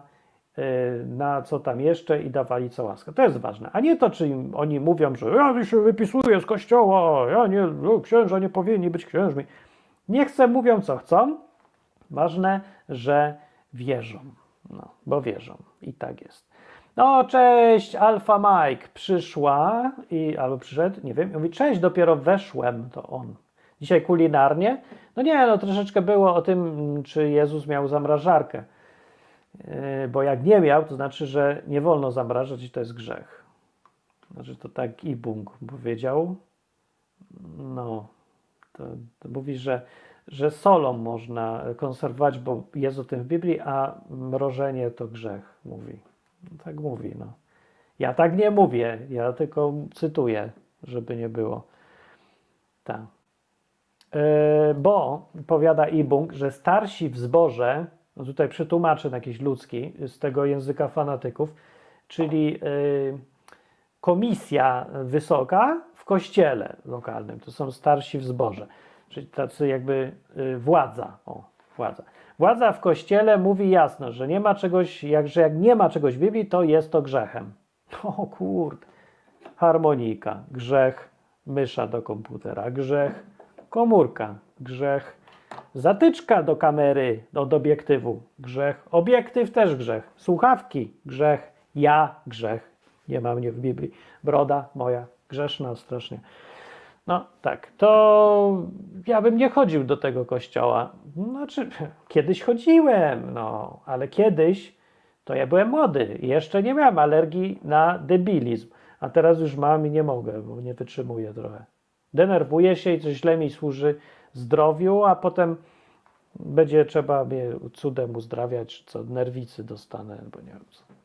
yy, na co tam jeszcze i dawali co łaskę. To jest ważne. A nie to, czy im oni mówią, że ja się wypisuję z kościoła, ja nie, no, księża nie powinni być księżmi. Niech se mówią co chcą. Ważne, że wierzą. No, bo wierzą. I tak jest. No, cześć, Alfa Mike przyszła i albo przyszedł, nie wiem, mówi, cześć, dopiero weszłem, to on. Dzisiaj kulinarnie? No nie, no troszeczkę było o tym, czy Jezus miał zamrażarkę. Yy, Bo jak nie miał, to znaczy, że nie wolno zamrażać i to jest grzech. Znaczy to tak i Bung powiedział. No, to, to mówi, że, że solą można konserwować, bo jest o tym w Biblii, a mrożenie to grzech, mówi. No, tak mówi, no. Ja tak nie mówię, ja tylko cytuję, żeby nie było. Tak. Yy, bo powiada Ibung, że starsi w zborze, no tutaj przetłumaczę na jakiś ludzki z tego języka fanatyków, czyli yy, komisja wysoka w kościele lokalnym, to są starsi w zborze, czyli tacy jakby yy, władza, o, władza. Władza w kościele mówi jasno, że nie ma czegoś, jak, że jak nie ma czegoś w Biblii, to jest to grzechem. O kurde. Harmonika, grzech, mysza do komputera, grzech, komórka, grzech, zatyczka do kamery, od obiektywu, grzech, obiektyw też grzech, słuchawki, grzech, ja, grzech, nie ma mnie w Biblii, broda moja, grzeszna strasznie. No tak, to ja bym nie chodził do tego kościoła. Znaczy, kiedyś chodziłem, no, ale kiedyś to ja byłem młody i jeszcze nie miałem alergii na debilizm, a teraz już mam i nie mogę, bo nie wytrzymuję trochę. Denerwuję się i coś źle mi służy zdrowiu, a potem będzie trzeba mnie cudem uzdrawiać, co nerwicy dostanę, bo nie wiem co.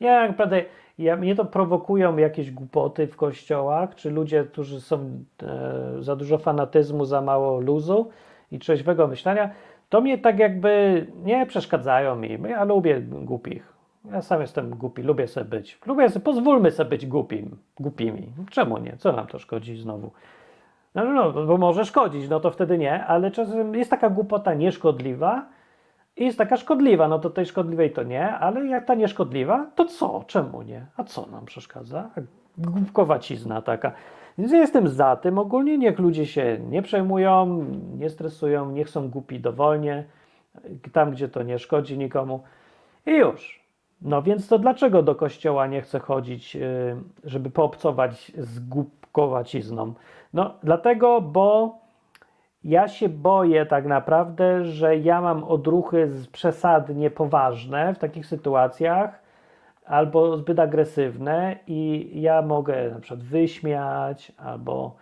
Nie, naprawdę, ja, mnie to prowokują jakieś głupoty w kościołach, czy ludzie, którzy są e, za dużo fanatyzmu, za mało luzu i trzeźwego myślenia, to mnie tak jakby nie przeszkadzają mi. Ja lubię głupich. Ja sam jestem głupi, lubię sobie być. Lubię sobie, pozwólmy sobie być głupim, głupimi. Czemu nie? Co nam to szkodzi znowu? No, no, no, bo może szkodzić, no to wtedy nie, ale czasem jest taka głupota nieszkodliwa i jest taka szkodliwa, no to tej szkodliwej to nie, ale jak ta nieszkodliwa, to co? Czemu nie? A co nam przeszkadza? Głupkowacizna taka. Więc ja jestem za tym ogólnie, niech ludzie się nie przejmują, nie stresują, niech są głupi dowolnie, tam gdzie to nie szkodzi nikomu i już. No więc to dlaczego do kościoła nie chcę chodzić, y, żeby poobcować z głupkowacizną? No dlatego, bo ja się boję tak naprawdę, że ja mam odruchy przesadnie poważne w takich sytuacjach albo zbyt agresywne i ja mogę na przykład wyśmiać albo,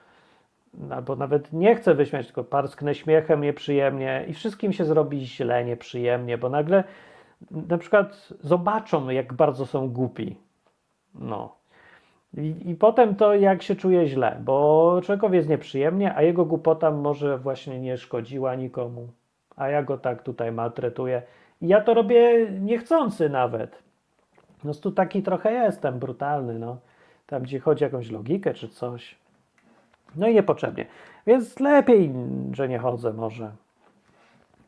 albo nawet nie chcę wyśmiać, tylko parsknę śmiechem nieprzyjemnie i wszystkim się zrobi źle, nieprzyjemnie, bo nagle na przykład zobaczą, jak bardzo są głupi. No. I, I, potem to jak się czuje źle, bo człowiekowi jest nieprzyjemnie, a jego głupota może właśnie nie szkodziła nikomu, a ja go tak tutaj maltretuję. I ja to robię niechcący nawet. No tu taki trochę jestem, brutalny, no. Tam gdzie chodzi jakąś logikę czy coś. No i niepotrzebnie. Więc lepiej, że nie chodzę może.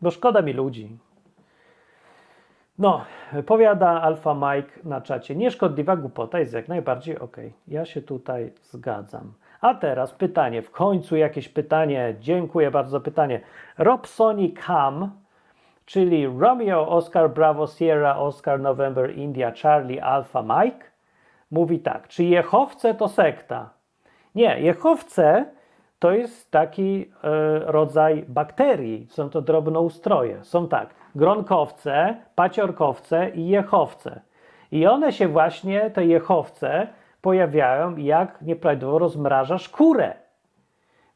Bo szkoda mi ludzi. No, powiada Alfa Mike na czacie. Nieszkodliwa głupota jest jak najbardziej ok. Ja się tutaj zgadzam. A teraz pytanie, w końcu jakieś pytanie. Dziękuję bardzo za pytanie. Robsoni Cam, czyli Romeo Oscar Bravo Sierra Oscar November India Charlie Alpha Mike, mówi tak. Czy Jehowce to sekta? Nie, Jehowce to jest taki e, rodzaj bakterii. Są to drobnoustroje. Są tak gronkowce, paciorkowce i jechowce. I one się właśnie, te jechowce, pojawiają, jak nieprawidłowo rozmrażasz kurę.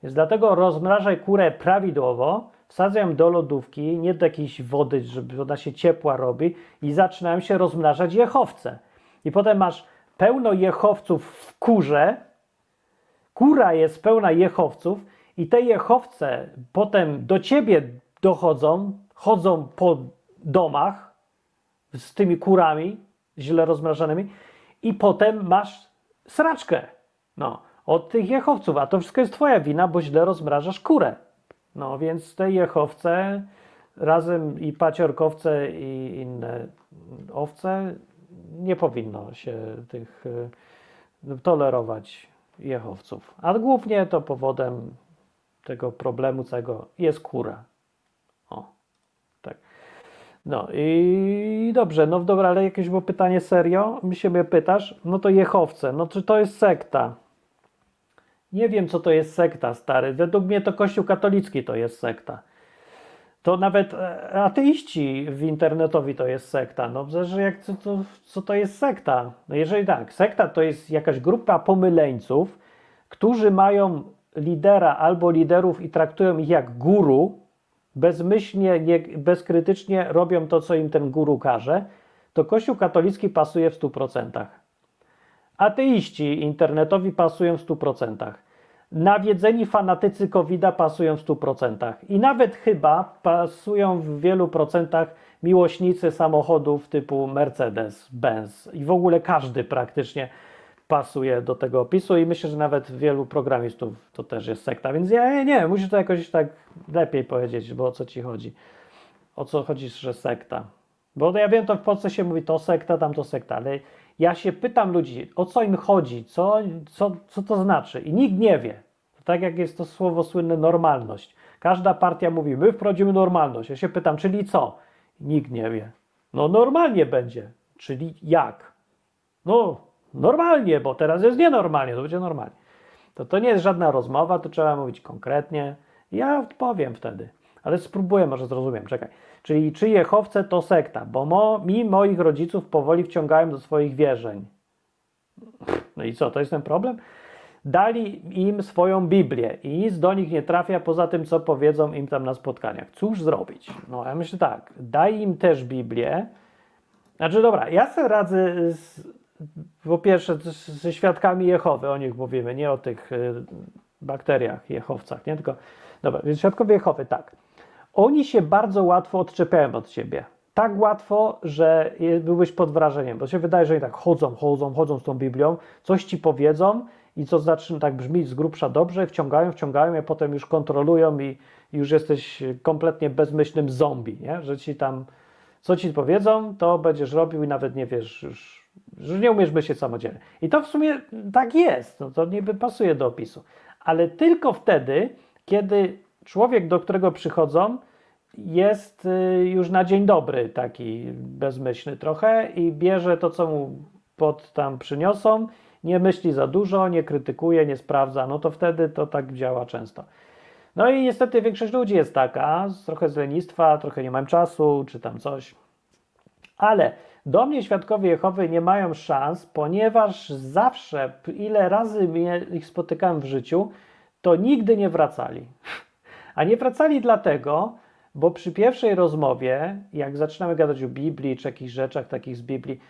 Więc dlatego rozmrażaj kurę prawidłowo, wsadzam do lodówki, nie do jakiejś wody, żeby ona się ciepła robi i zaczynają się rozmrażać jechowce. I potem masz pełno jechowców w kurze, kura jest pełna jechowców i te jechowce potem do ciebie dochodzą, chodzą po domach z tymi kurami źle rozmrażanymi i potem masz sraczkę no, od tych jechowców, a to wszystko jest twoja wina, bo źle rozmrażasz kurę. No więc te jechowce razem i paciorkowce i inne owce nie powinno się tych y, tolerować jechowców. A głównie to powodem tego problemu całego jest kura. No i dobrze, no dobra, ale jakieś było pytanie serio? Mi się mnie pytasz? No to Jehowce, no czy to jest sekta? Nie wiem, co to jest sekta, stary. Według mnie to Kościół katolicki to jest sekta. To nawet e, ateiści w internetowi to jest sekta. No że jak, co, to, co to jest sekta? No jeżeli tak, sekta to jest jakaś grupa pomyleńców, którzy mają lidera albo liderów i traktują ich jak guru, bezmyślnie, nie, bezkrytycznie robią to, co im ten guru każe, to Kościół katolicki pasuje w 100%. Ateiści internetowi pasują w 100%. Nawiedzeni fanatycy covid pasują w 100%. I nawet chyba pasują w wielu procentach miłośnicy samochodów typu Mercedes, Benz i w ogóle każdy praktycznie pasuje do tego opisu i myślę, że nawet wielu programistów to też jest sekta, więc ja nie, musisz to jakoś tak lepiej powiedzieć, bo o co ci chodzi? O co chodzi, że sekta? Bo ja wiem, to w Polsce się mówi to sekta, tam to sekta, ale ja się pytam ludzi, o co im chodzi, co, co, co to znaczy i nikt nie wie. Tak jak jest to słowo słynne normalność. Każda partia mówi, my wprowadzimy normalność. Ja się pytam, czyli co? Nikt nie wie. No normalnie będzie. Czyli jak? No normalnie, bo teraz jest nienormalnie, to będzie normalnie. To, to nie jest żadna rozmowa, to trzeba mówić konkretnie. Ja powiem wtedy, ale spróbuję, może zrozumiem, czekaj. Czyli czy Jehowce to sekta, bo mo, mi moich rodziców powoli wciągałem do swoich wierzeń. No i co, to jest ten problem? Dali im swoją Biblię i nic do nich nie trafia poza tym, co powiedzą im tam na spotkaniach. Cóż zrobić? No ja myślę tak, daj im też Biblię. Znaczy dobra, ja sobie radzę z, po pierwsze ze świadkami Jehowy, o nich mówimy, nie o tych y, bakteriach, jehowcach, nie? Tylko, dobra, więc świadkowie Jehowy, tak. Oni się bardzo łatwo odczepiają od ciebie. Tak łatwo, że byłeś pod wrażeniem, bo się wydaje, że oni tak chodzą, chodzą, chodzą z tą Biblią, coś ci powiedzą i co zaczyna tak brzmieć z grubsza dobrze, wciągają, wciągają, a potem już kontrolują i już jesteś kompletnie bezmyślnym zombie, nie? że ci tam, co ci powiedzą, to będziesz robił i nawet nie wiesz, już, że nie umiesz myśleć samodzielnie. I to w sumie tak jest, no to niby pasuje do opisu. Ale tylko wtedy, kiedy człowiek, do którego przychodzą, jest y, już na dzień dobry taki bezmyślny trochę i bierze to, co mu pod tam przyniosą, nie myśli za dużo, nie krytykuje, nie sprawdza, no to wtedy to tak działa często. No i niestety większość ludzi jest taka, trochę z lenistwa, trochę nie mam czasu, czy tam coś. Ale do mnie świadkowie Jehowy nie mają szans, ponieważ zawsze, ile razy ich spotykałem w życiu, to nigdy nie wracali. A nie wracali dlatego, bo przy pierwszej rozmowie, jak zaczynamy gadać o Biblii czy jakichś rzeczach takich z Biblii,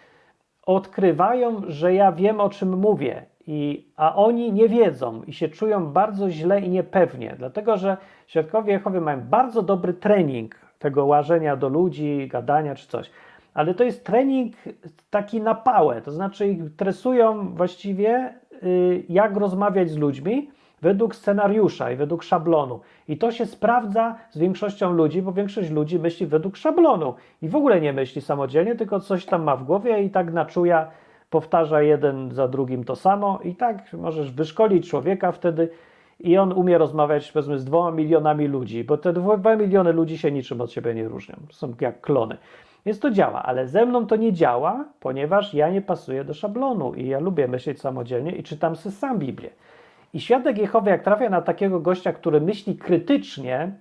odkrywają, że ja wiem o czym mówię, i, a oni nie wiedzą i się czują bardzo źle i niepewnie, dlatego że świadkowie Jehowy mają bardzo dobry trening tego łażenia do ludzi, gadania czy coś. Ale to jest trening taki na pałę, to znaczy ich tresują właściwie, y, jak rozmawiać z ludźmi według scenariusza i według szablonu. I to się sprawdza z większością ludzi, bo większość ludzi myśli według szablonu i w ogóle nie myśli samodzielnie, tylko coś tam ma w głowie i tak na czuja powtarza jeden za drugim to samo i tak możesz wyszkolić człowieka wtedy i on umie rozmawiać powiedzmy z dwoma milionami ludzi, bo te dwa miliony ludzi się niczym od siebie nie różnią, są jak klony. Więc to działa, ale ze mną to nie działa, ponieważ ja nie pasuję do szablonu i ja lubię myśleć samodzielnie i czytam sobie sam Biblię. I świadek Jehowy, jak trafia na takiego gościa, który myśli krytycznie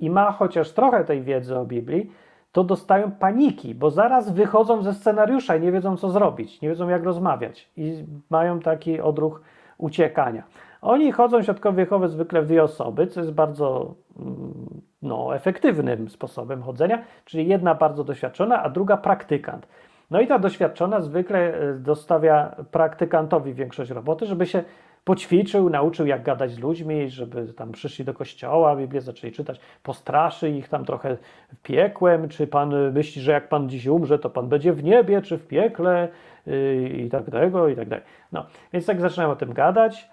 i ma chociaż trochę tej wiedzy o Biblii, to dostają paniki, bo zaraz wychodzą ze scenariusza i nie wiedzą, co zrobić, nie wiedzą, jak rozmawiać i mają taki odruch uciekania. Oni chodzą świadkowie Jehowy zwykle w dwie osoby, co jest bardzo mm, no, efektywnym sposobem chodzenia, czyli jedna bardzo doświadczona, a druga praktykant. No i ta doświadczona zwykle e, dostawia praktykantowi większość roboty, żeby się poćwiczył, nauczył jak gadać z ludźmi, żeby tam przyszli do kościoła, Biblię zaczęli czytać, postraszy ich tam trochę piekłem, czy pan myśli, że jak pan dziś umrze, to pan będzie w niebie, czy w piekle i tak tego, i tak dalej. No, więc tak zaczynają o tym gadać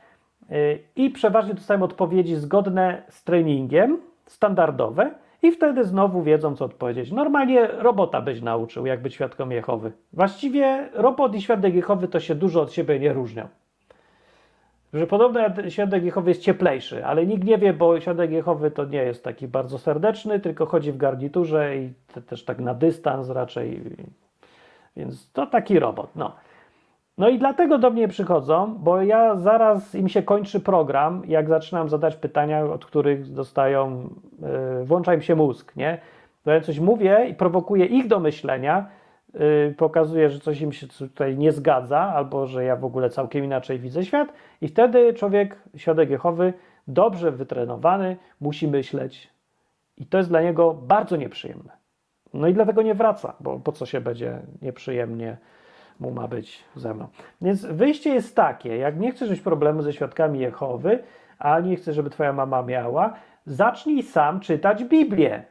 i przeważnie dostają odpowiedzi zgodne z treningiem, standardowe i wtedy znowu wiedzą, co odpowiedzieć. Normalnie robota byś nauczył, jak być świadkiem Jehowy. Właściwie robot i świadek Jehowy to się dużo od siebie nie różnią. Że podobno świadek Jehowy jest cieplejszy, ale nikt nie wie, bo świadek Jehowy to nie jest taki bardzo serdeczny, tylko chodzi w garniturze i te, też tak na dystans raczej. Więc to taki robot. No. No i dlatego do mnie przychodzą, bo ja zaraz im się kończy program, jak zaczynam zadać pytania, od których dostają, yy, włącza im się mózg, nie? To ja coś mówię i prowokuję ich do myślenia, yy, pokazuję, że coś im się tutaj nie zgadza, albo że ja w ogóle całkiem inaczej widzę świat i wtedy człowiek, świadek Jehowy, dobrze wytrenowany, musi myśleć i to jest dla niego bardzo nieprzyjemne. No i dlatego nie wraca, bo po co się będzie nieprzyjemnie mu ma być ze mną. Więc wyjście jest takie, jak nie chcesz mieć problemu ze świadkami Jehowy, a nie chcesz, żeby twoja mama miała, zacznij sam czytać Biblię.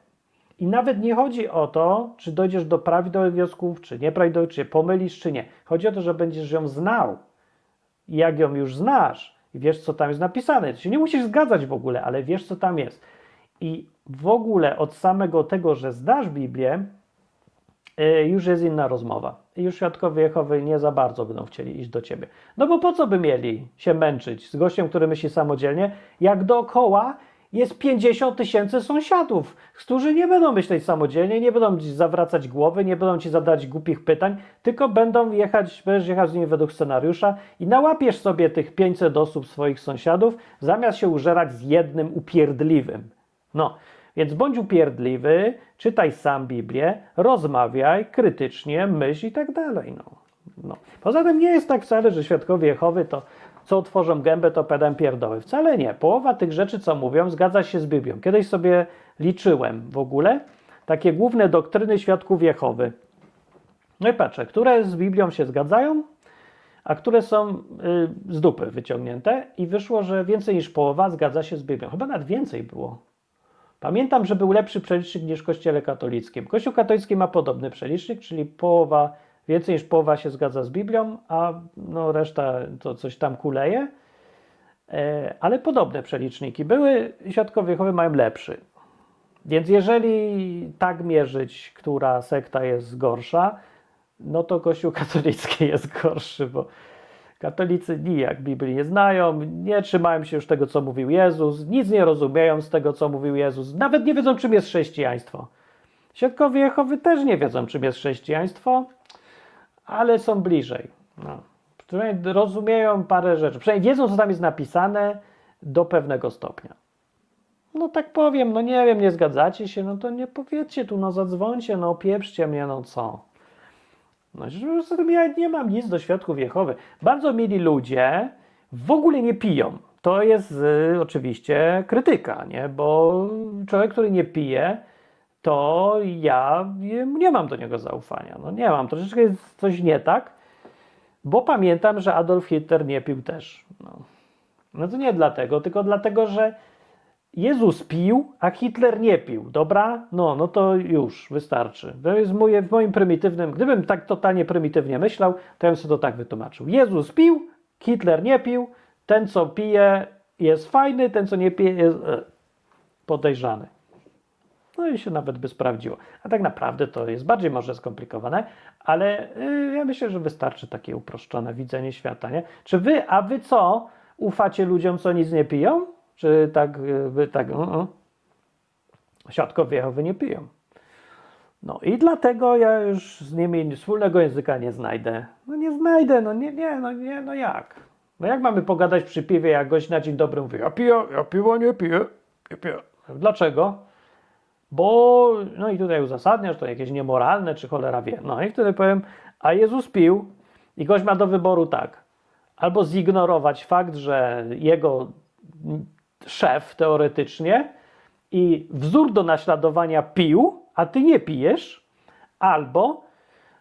I nawet nie chodzi o to, czy dojdziesz do prawidłowych wniosków, czy nieprawidłowych, czy się pomylisz, czy nie. Chodzi o to, że będziesz ją znał. I jak ją już znasz i wiesz, co tam jest napisane, to się nie musisz zgadzać w ogóle, ale wiesz, co tam jest. I w ogóle od samego tego, że znasz Biblię, y, już jest inna rozmowa. I już świadkowie Jehowy nie za bardzo będą chcieli iść do ciebie. No bo po co by mieli się męczyć z gościem, który myśli samodzielnie, jak dookoła jest 50 tysięcy sąsiadów, którzy nie będą myśleć samodzielnie, nie będą ci zawracać głowy, nie będą ci zadać głupich pytań, tylko będą jechać, będziesz jechać z nimi według scenariusza i nałapiesz sobie tych 500 osób swoich sąsiadów, zamiast się użerać z jednym upierdliwym. No, więc bądź upierdliwy, czytaj sam Biblię, rozmawiaj krytycznie, myśl i tak dalej. No. No. Poza tym nie jest tak wcale, że świadkowie Jehowy to co otworzą gębę, to pedam pierdoły. Wcale nie. Połowa tych rzeczy, co mówią, zgadza się z Biblią. Kiedyś sobie liczyłem w ogóle takie główne doktryny świadków Jehowy. No i patrzę, które z Biblią się zgadzają, a które są y, z dupy wyciągnięte i wyszło, że więcej niż połowa zgadza się z Biblią. Chyba nawet więcej było. Pamiętam, że był lepszy przelicznik niż w Kościele katolickim. Kościół katolicki ma podobny przelicznik, czyli połowa, więcej niż połowa się zgadza z Biblią, a no reszta to coś tam kuleje. E, ale podobne przeliczniki były, świadkowie Jehowy mają lepszy. Więc jeżeli tak mierzyć, która sekta jest gorsza, no to Kościół katolicki jest gorszy, bo katolicy nijak Biblii nie znają, nie trzymają się już tego, co mówił Jezus, nic nie rozumieją z tego, co mówił Jezus, nawet nie wiedzą, czym jest chrześcijaństwo. Świadkowie Jehowy też nie wiedzą, czym jest chrześcijaństwo, ale są bliżej. No. Przynajmniej rozumieją parę rzeczy, przynajmniej wiedzą, co tam jest napisane do pewnego stopnia. No tak powiem, no nie wiem, nie zgadzacie się, no to nie powiedzcie tu, no zadzwońcie, no opieprzcie mnie, no co. No, ja nie mam nic do świadków Jehowy. Bardzo mieli ludzie w ogóle nie piją. To jest y, oczywiście krytyka, nie? bo człowiek, który nie pije, to ja nie mam do niego zaufania. No nie mam, troszeczkę jest coś nie tak, bo pamiętam, że Adolf Hitler nie pił też. No, no to nie dlatego, tylko dlatego, że Jezus pił, a Hitler nie pił, dobra? No, no to już, wystarczy. To jest moje, w moim prymitywnym, gdybym tak totalnie prymitywnie myślał, to ja bym sobie to tak wytłumaczył. Jezus pił, Hitler nie pił, ten co pije jest fajny, ten co nie pije jest e, podejrzany. No i się nawet by sprawdziło. A tak naprawdę to jest bardziej może skomplikowane, ale y, ja myślę, że wystarczy takie uproszczone widzenie świata, nie? Czy wy, a wy co? Ufacie ludziom, co nic nie piją? Czy tak, wy tak, uh -uh. Jehowy nie piją. No i dlatego ja już z nimi wspólnego języka nie znajdę. No nie znajdę, no nie, nie, no nie, no jak? No jak mamy pogadać przy piwie, jak gość na dzień dobry mówi, ja piję, ja piwo nie piję, nie piję. Dlaczego? Bo, no i tutaj uzasadnia, że to jakieś niemoralne, czy cholera wie. No i wtedy powiem, a Jezus pił i gość ma do wyboru tak. Albo zignorować fakt, że jego szef teoretycznie i wzór do naśladowania pił, a ty nie pijesz, albo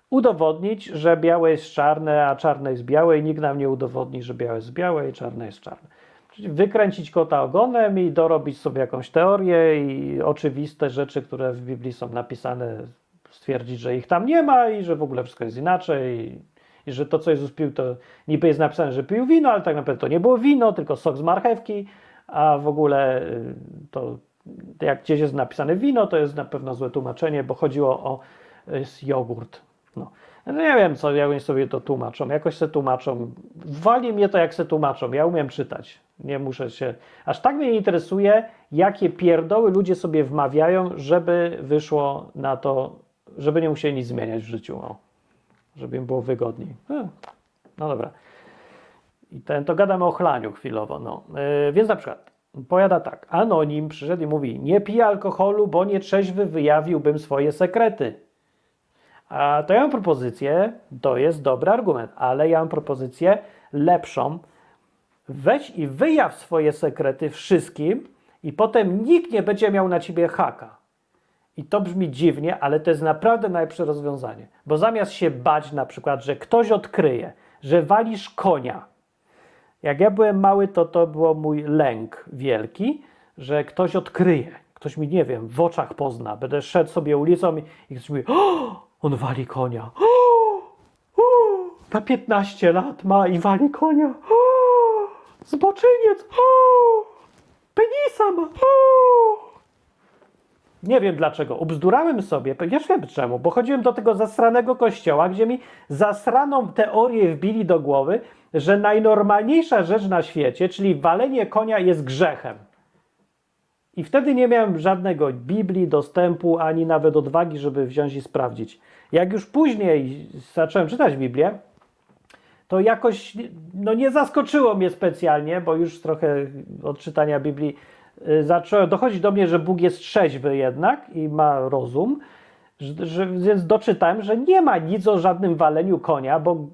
udowodnić, że białe jest czarne, a czarne jest białe i nikt nam nie udowodni, że białe jest białe i czarne jest czarne. Wykręcić kota ogonem i dorobić sobie jakąś teorię i oczywiste rzeczy, które w Biblii są napisane, stwierdzić, że ich tam nie ma i że w ogóle wszystko jest inaczej i, że to, co Jezus pił, to niby jest napisane, że pił wino, ale tak naprawdę to nie było wino, tylko sok z marchewki, a w ogóle y, to jak gdzieś jest napisane wino, to jest na pewno złe tłumaczenie, bo chodziło o jogurt. No. no. nie wiem, co jak oni sobie to tłumaczą. Jakoś se tłumaczą. Wali mnie to, jak se tłumaczą. Ja umiem czytać. Nie muszę się. Aż tak mnie interesuje, jakie pierdoły ludzie sobie wmawiają, żeby wyszło na to, żeby nie musieli nic zmieniać w życiu. O. Żeby im było wygodniej. No, no dobra. I ten, to gadamy o chlaniu chwilowo. No. Yy, więc na przykład powiada tak. Anonim przyszedł i mówi: Nie piję alkoholu, bo nietrzeźwy wyjawiłbym swoje sekrety. A to ja mam propozycję, to jest dobry argument, ale ja mam propozycję lepszą. Weź i wyjaw swoje sekrety wszystkim, i potem nikt nie będzie miał na ciebie haka. I to brzmi dziwnie, ale to jest naprawdę najlepsze rozwiązanie. Bo zamiast się bać na przykład, że ktoś odkryje, że walisz konia, jak ja byłem mały, to to było mój lęk wielki, że ktoś odkryje, ktoś mi, nie wiem, w oczach pozna. Będę szedł sobie ulicą i, i ktoś mówi, o, on wali konia. O, o, na 15 lat ma i wali konia. O, zboczyniec. O, penisa ma. O. Nie wiem dlaczego. Ubzdurałem sobie, ja wiem czemu, bo chodziłem do tego zasranego kościoła, gdzie mi zasraną teorię wbili do głowy, że najnormalniejsza rzecz na świecie, czyli walenie konia jest grzechem. I wtedy nie miałem żadnego Biblii, dostępu, ani nawet odwagi, żeby wziąć i sprawdzić. Jak już później zacząłem czytać Biblię, to jakoś no nie zaskoczyło mnie specjalnie, bo już trochę od czytania Biblii y, zacząłem dochodzić do mnie, że Bóg jest trzeźwy jednak i ma rozum, że, że, więc doczytałem, że nie ma nic o żadnym waleniu konia, bo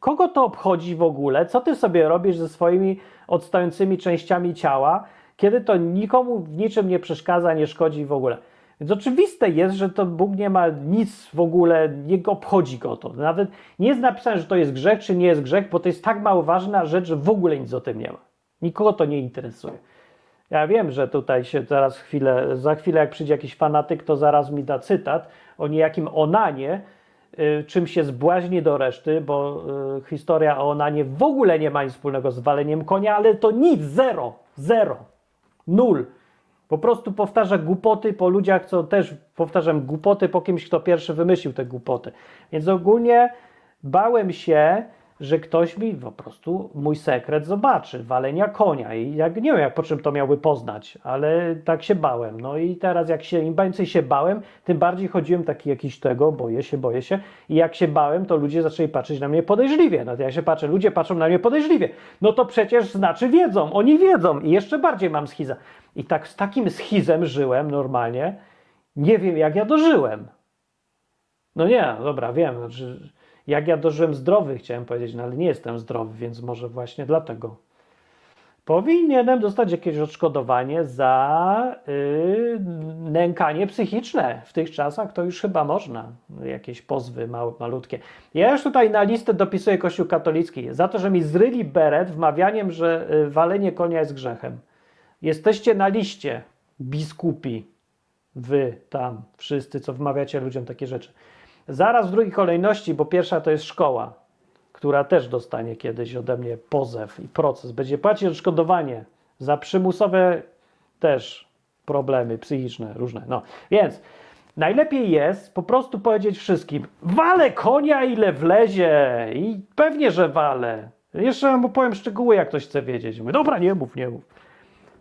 Kogo to obchodzi w ogóle? Co ty sobie robisz ze swoimi odstającymi częściami ciała, kiedy to nikomu w niczym nie przeszkadza, nie szkodzi w ogóle? Więc oczywiste jest, że to Bóg nie ma nic w ogóle, nie obchodzi go to. Nawet nie jest napisane, że to jest grzech, czy nie jest grzech, bo to jest tak mało ważna rzecz, że w ogóle nic o tym nie ma. Nikogo to nie interesuje. Ja wiem, że tutaj się zaraz chwilę, za chwilę jak przyjdzie jakiś fanatyk, to zaraz mi da cytat o niejakim Onanie, y, czym się zbłaźni do reszty, bo y, historia o Onanie w ogóle nie ma nic wspólnego z waleniem konia, ale to nic, zero, zero, nul. Po prostu powtarza głupoty po ludziach, co też powtarzam głupoty po kimś, kto pierwszy wymyślił te głupoty. Więc ogólnie bałem się, że ktoś mi po prostu mój sekret zobaczy, walenia konia i jak nie wiem, jak po czym to miałby poznać, ale tak się bałem. No i teraz jak się im więcej się bałem, tym bardziej chodziłem taki jakiś tego, boję się, boję się i jak się bałem, to ludzie zaczęli patrzeć na mnie podejrzliwie. No to ja się patrzę, ludzie patrzą na mnie podejrzliwie. No to przecież znaczy wiedzą, oni wiedzą i jeszcze bardziej mam schiza. I tak z takim schizem żyłem normalnie. Nie wiem, jak ja dożyłem. No nie, dobra, wiem. Znaczy, jak ja dożyłem zdrowy, chciałem powiedzieć, no ale nie jestem zdrowy, więc może właśnie dlatego. Powinienem dostać jakieś odszkodowanie za yy, nękanie psychiczne. W tych czasach to już chyba można. Jakieś pozwy małe, malutkie. Ja już tutaj na listę dopisuję Kościół katolicki za to, że mi zryli beret wmawianiem, że y, walenie konia jest grzechem. Jesteście na liście, biskupi, wy tam, wszyscy, co wmawiacie ludziom takie rzeczy. Zaraz w drugiej kolejności, bo pierwsza to jest szkoła, która też dostanie kiedyś ode mnie pozew i proces. Będzie płacić odszkodowanie za przymusowe też problemy psychiczne różne. No, więc najlepiej jest po prostu powiedzieć wszystkim, wale konia ile wlezie i pewnie, że wale. Jeszcze mu powiem szczegóły, jak ktoś chce wiedzieć. Mówię, dobra, nie mów, nie mów.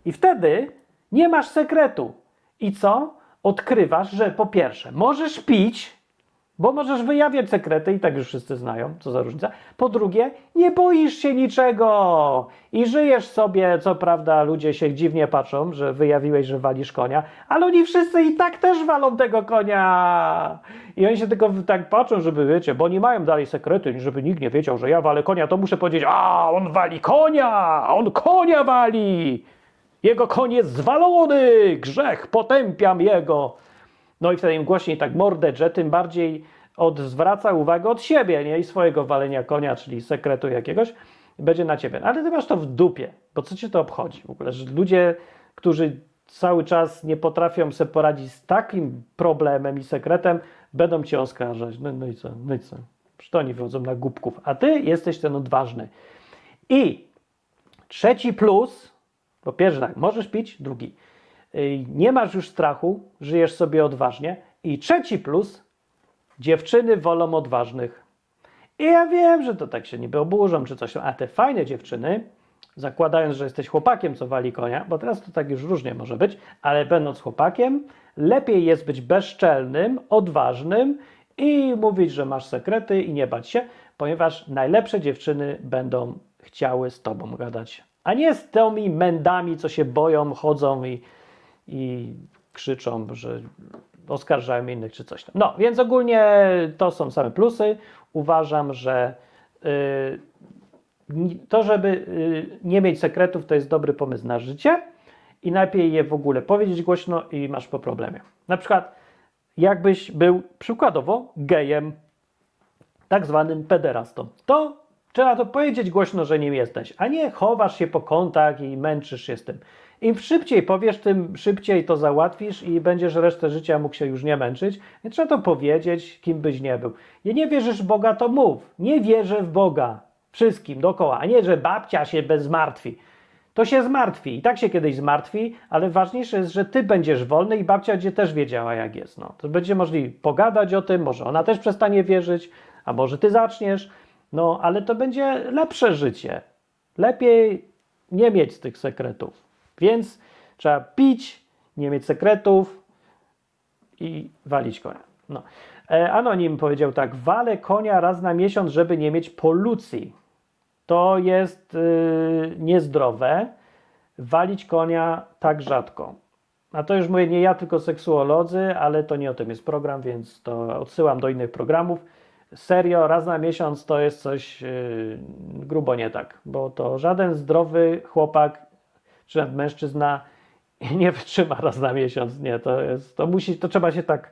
I wtedy nie masz sekretu. I co? Odkrywasz, że po pierwsze, możesz pić, bo możesz wyjawiać sekrety i tak już wszyscy znają, co za różnica. Po drugie, nie boisz się niczego i żyjesz sobie, co prawda ludzie się dziwnie patrzą, że wyjawiłeś, że walisz konia, ale oni wszyscy i tak też walą tego konia. I oni się tylko tak patrzą, żeby wiecie, bo nie mają dalej sekrety, żeby nikt nie wiedział, że ja walę konia, to muszę powiedzieć, a on wali konia, on konia wali. Jego koń jest zwalony, grzech, potępiam jego. No i wtedy im głośniej tak mordę, że tym bardziej odwraca uwagę od siebie, nie? I swojego walenia konia, czyli sekretu jakiegoś, będzie na ciebie. Ale ty masz to w dupie, bo co cię to obchodzi w ogóle? Że ludzie, którzy cały czas nie potrafią sobie poradzić z takim problemem i sekretem, będą cię oskarżać. No, no i co? No i co? Przecież to oni wychodzą na głupków, a ty jesteś ten odważny. I trzeci plus, po pierwsze tak, możesz pić, drugi nie masz już strachu, żyjesz sobie odważnie. I trzeci plus, dziewczyny wolą odważnych. I ja wiem, że to tak się niby oburzą czy coś, a te fajne dziewczyny, zakładając, że jesteś chłopakiem, co wali konia, bo teraz to tak już różnie może być, ale będąc chłopakiem, lepiej jest być bezczelnym, odważnym i mówić, że masz sekrety i nie bać się, ponieważ najlepsze dziewczyny będą chciały z tobą gadać, a nie z tymi mędami, co się boją, chodzą i i krzyczą, że oskarżają innych czy coś tam. No, więc ogólnie to są same plusy. Uważam, że yy, to, żeby yy, nie mieć sekretów, to jest dobry pomysł na życie i najlepiej je w ogóle powiedzieć głośno i masz po problemie. Na przykład, jakbyś był przykładowo gejem, tak zwanym pederastą, to trzeba to powiedzieć głośno, że nim jesteś, a nie chowasz się po kątach i męczysz się z tym. Im szybciej powiesz, tym szybciej to załatwisz i będziesz resztę życia mógł się już nie męczyć. Nie trzeba to powiedzieć, kim byś nie był. Nie, nie wierzysz w Boga, to mów. Nie wierzę w Boga. Wszystkim dookoła, a nie, że babcia się bez zmartwi. To się zmartwi i tak się kiedyś zmartwi, ale ważniejsze jest, że ty będziesz wolny i babcia będzie też wiedziała, jak jest. No, to będzie możliwe pogadać o tym, może ona też przestanie wierzyć, a może ty zaczniesz. No, ale to będzie lepsze życie. Lepiej nie mieć tych sekretów. Więc trzeba pić, nie mieć sekretów i walić konia. No. E, Anonim powiedział tak, walę konia raz na miesiąc, żeby nie mieć polucji. To jest yy, niezdrowe. Walić konia tak rzadko. A to już mówię nie ja, tylko seksuolodzy, ale to nie o tym jest program, więc to odsyłam do innych programów. Serio, raz na miesiąc to jest coś yy, grubo nie tak, bo to żaden zdrowy chłopak czy nawet mężczyzna nie wytrzyma raz na miesiąc. Nie, to jest, to musi, to trzeba się tak,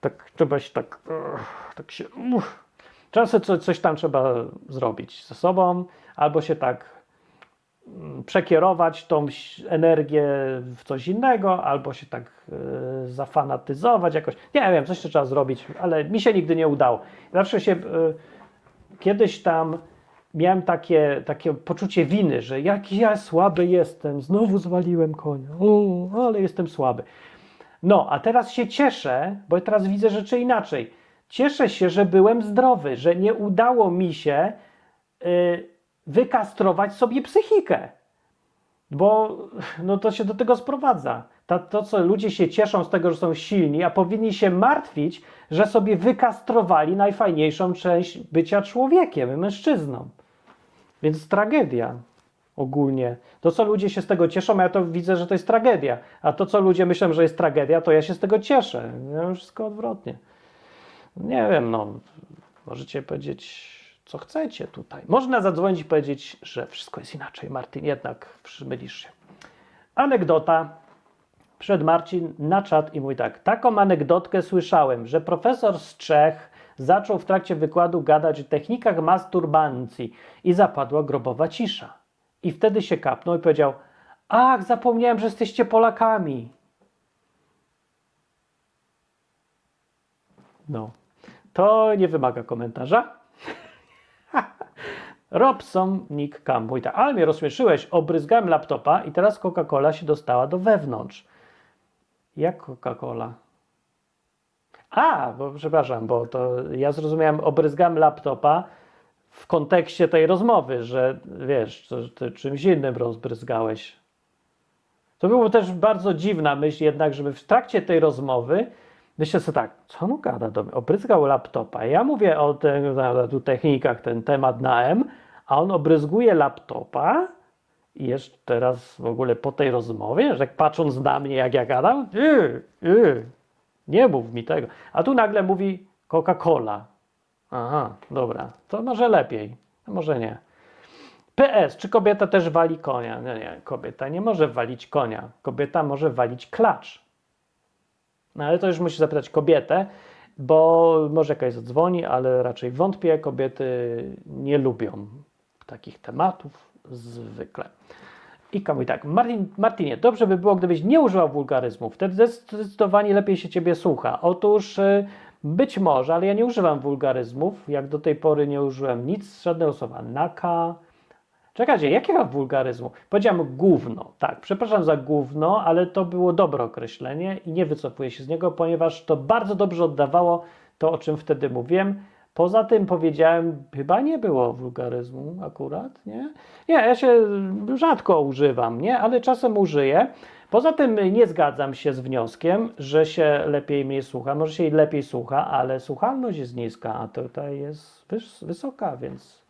tak trzeba się tak, tak się, uff. czasem coś, coś tam trzeba zrobić ze sobą, albo się tak przekierować tą energię w coś innego, albo się tak y, zafanatyzować jakoś. Nie wiem, coś trzeba zrobić, ale mi się nigdy nie udało. Zawsze się y, kiedyś tam miałem takie, takie poczucie winy, że jaki ja słaby jestem, znowu zwaliłem konia, o, ale jestem słaby. No, a teraz się cieszę, bo teraz widzę rzeczy inaczej. Cieszę się, że byłem zdrowy, że nie udało mi się y, wykastrować sobie psychikę. Bo no to się do tego sprowadza. To, co ludzie się cieszą z tego, że są silni, a powinni się martwić, że sobie wykastrowali najfajniejszą część bycia człowiekiem, mężczyzną. Więc tragedia ogólnie. To, co ludzie się z tego cieszą, ja to widzę, że to jest tragedia. A to, co ludzie myślą, że jest tragedia, to ja się z tego cieszę. Ja wszystko odwrotnie. Nie wiem, no, możecie powiedzieć, co chcecie tutaj. Można zadzwonić i powiedzieć, że wszystko jest inaczej. Martin, jednak przymylisz się. Anegdota. Przed Marcin na czat i mówi tak. Taką anegdotkę słyszałem, że profesor z Czech zaczął w trakcie wykładu gadać o technikach masturbancji i zapadła grobowa cisza. I wtedy się kapnął i powiedział: Ach, zapomniałem, że jesteście Polakami. No, to nie wymaga komentarza. Robson Nick Cam mówi tak, ale mnie rozśmieszyłeś, obryzgałem laptopa i teraz Coca-Cola się dostała do wewnątrz. Jak Coca-Cola? A, bo przepraszam, bo to ja zrozumiałem, obryzgam laptopa w kontekście tej rozmowy, że wiesz, to, to czymś innym rozbryzgałeś. To było też bardzo dziwna myśl jednak, żeby w trakcie tej rozmowy myślę sobie tak, co on gada do mnie? Obryzgał laptopa. Ja mówię o tych tu technikach, ten temat na M, a on obryzguje laptopa i jeszcze teraz w ogóle po tej rozmowie, że patrząc na mnie, jak ja gadam, yy, yy, nie mów mi tego. A tu nagle mówi Coca-Cola. Aha, dobra, to może lepiej, a może nie. PS, czy kobieta też wali konia? Nie, nie, kobieta nie może walić konia. Kobieta może walić klacz. No ale to już musi zapytać kobietę, bo może jakaś zadzwoni, ale raczej wątpię. Kobiety nie lubią takich tematów zwykle. I mówi tak, Martin, Martinie, dobrze by było, gdybyś nie używał wulgaryzmów, wtedy zdecydowanie lepiej się ciebie słucha. Otóż y, być może, ale ja nie używam wulgaryzmów, jak do tej pory nie użyłem nic, żadnego słowa naka. Czekajcie, jakiego wulgaryzmu? Powiedziałem gówno, tak, przepraszam za gówno, ale to było dobre określenie i nie wycofuję się z niego, ponieważ to bardzo dobrze oddawało to, o czym wtedy mówiłem. Poza tym powiedziałem, chyba nie było wulgaryzmu akurat, nie? Nie, ja się rzadko używam, nie? Ale czasem użyję. Poza tym nie zgadzam się z wnioskiem, że się lepiej mnie słucha. Może się lepiej słucha, ale słuchalność jest niska, a tutaj jest wysoka, więc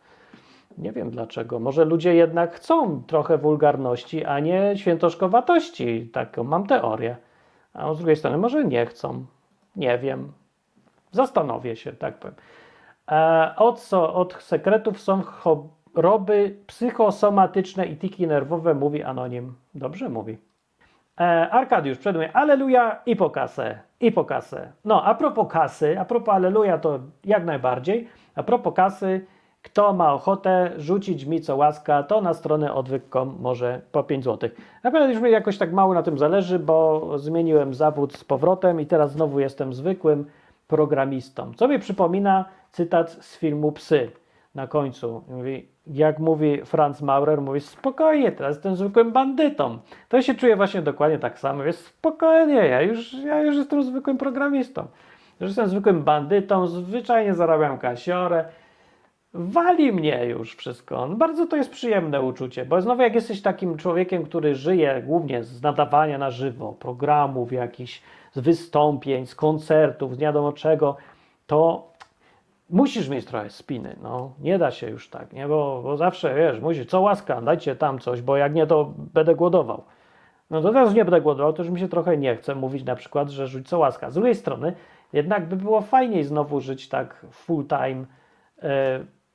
nie wiem dlaczego. Może ludzie jednak chcą trochę wulgarności, a nie świętoszkowatości. Taką mam teorię. A z drugiej strony może nie chcą. Nie wiem. Zastanowię się, tak powiem. E, od, co, od sekretów są choroby psychosomatyczne i tiki nerwowe, mówi anonim. Dobrze mówi. E, Arkadiusz przed mnie, aleluja i po kasę, i po kasę. No, a propos kasy, a propos aleluja to jak najbardziej. A propos kasy, kto ma ochotę rzucić mi co łaska, to na stronę odwyk.com może po 5 zł. Naprawdę już mi jakoś tak mało na tym zależy, bo zmieniłem zawód z powrotem i teraz znowu jestem zwykłym programistą. Co mi przypomina cytat z filmu Psy na końcu. Mówi, jak mówi Franz Maurer, mówi spokojnie, teraz jestem zwykłym bandytą. To się czuje właśnie dokładnie tak samo. Jest spokojnie, ja już, ja już jestem zwykłym programistą. Już jestem zwykłym bandytą, zwyczajnie zarabiam kasiorę. Wali mnie już wszystko. Bardzo to jest przyjemne uczucie, bo znowu jak jesteś takim człowiekiem, który żyje głównie z nadawania na żywo, programów jakichś, z wystąpień, z koncertów, z nie wiadomo czego, to musisz mieć trochę spiny, no, nie da się już tak, nie, bo, bo zawsze, wiesz, musisz, co łaska, dajcie tam coś, bo jak nie, to będę głodował. No to teraz nie będę głodował, to już mi się trochę nie chce mówić na przykład, że rzuć co łaska. Z drugiej strony, jednak by było fajniej znowu żyć tak full time,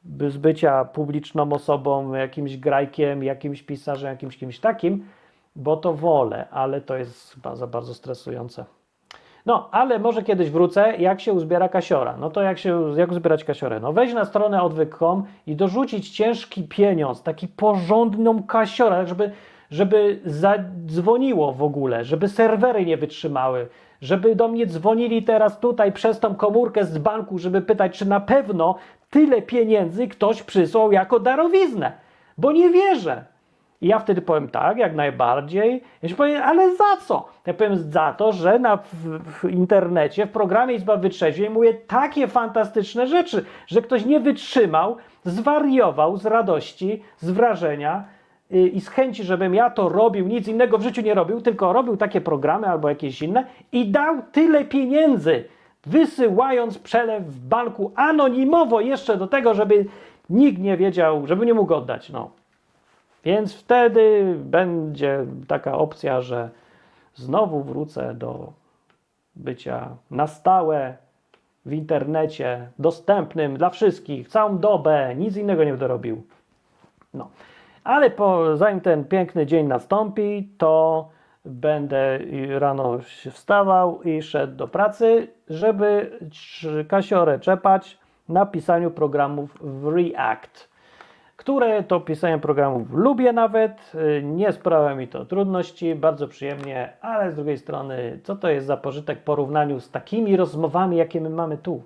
by z bycia publiczną osobą, jakimś grajkiem, jakimś pisarzem, jakimś kimś takim, bo to wolę, ale to jest chyba za bardzo stresujące. No, ale może kiedyś wrócę, jak się uzbiera kasiora. No to jak się, jak uzbierać kasiorę? No wejść na stronę odwyk.com i dorzucić ciężki pieniądz, taki porządną kasiorę, tak żeby, żeby zadzwoniło w ogóle, żeby serwery nie wytrzymały, żeby do mnie dzwonili teraz tutaj przez tą komórkę z banku, żeby pytać, czy na pewno tyle pieniędzy ktoś przysłał jako darowiznę, bo nie wierzę. I ja wtedy powiem tak, jak najbardziej. Ja się powiem, ale za co? Ja powiem za to, że na, w, w internecie, w programie Izba Wytrzeźwień mówię takie fantastyczne rzeczy, że ktoś nie wytrzymał, zwariował z radości, z wrażenia yy, i z chęci, żebym ja to robił, nic innego w życiu nie robił, tylko robił takie programy albo jakieś inne i dał tyle pieniędzy, wysyłając przelew w banku anonimowo jeszcze do tego, żeby nikt nie wiedział, żeby nie mógł oddać. No. Więc wtedy będzie taka opcja, że znowu wrócę do bycia na stałe w internecie, dostępnym dla wszystkich, całą dobę, nic innego nie będę robił. No. Ale po, zanim ten piękny dzień nastąpi, to będę rano wstawał i szedł do pracy, żeby kasiorę czepać na pisaniu programów w React które to pisanie programów lubię nawet, y, nie sprawia mi to trudności, bardzo przyjemnie, ale z drugiej strony, co to jest za pożytek w porównaniu z takimi rozmowami, jakie my mamy tu?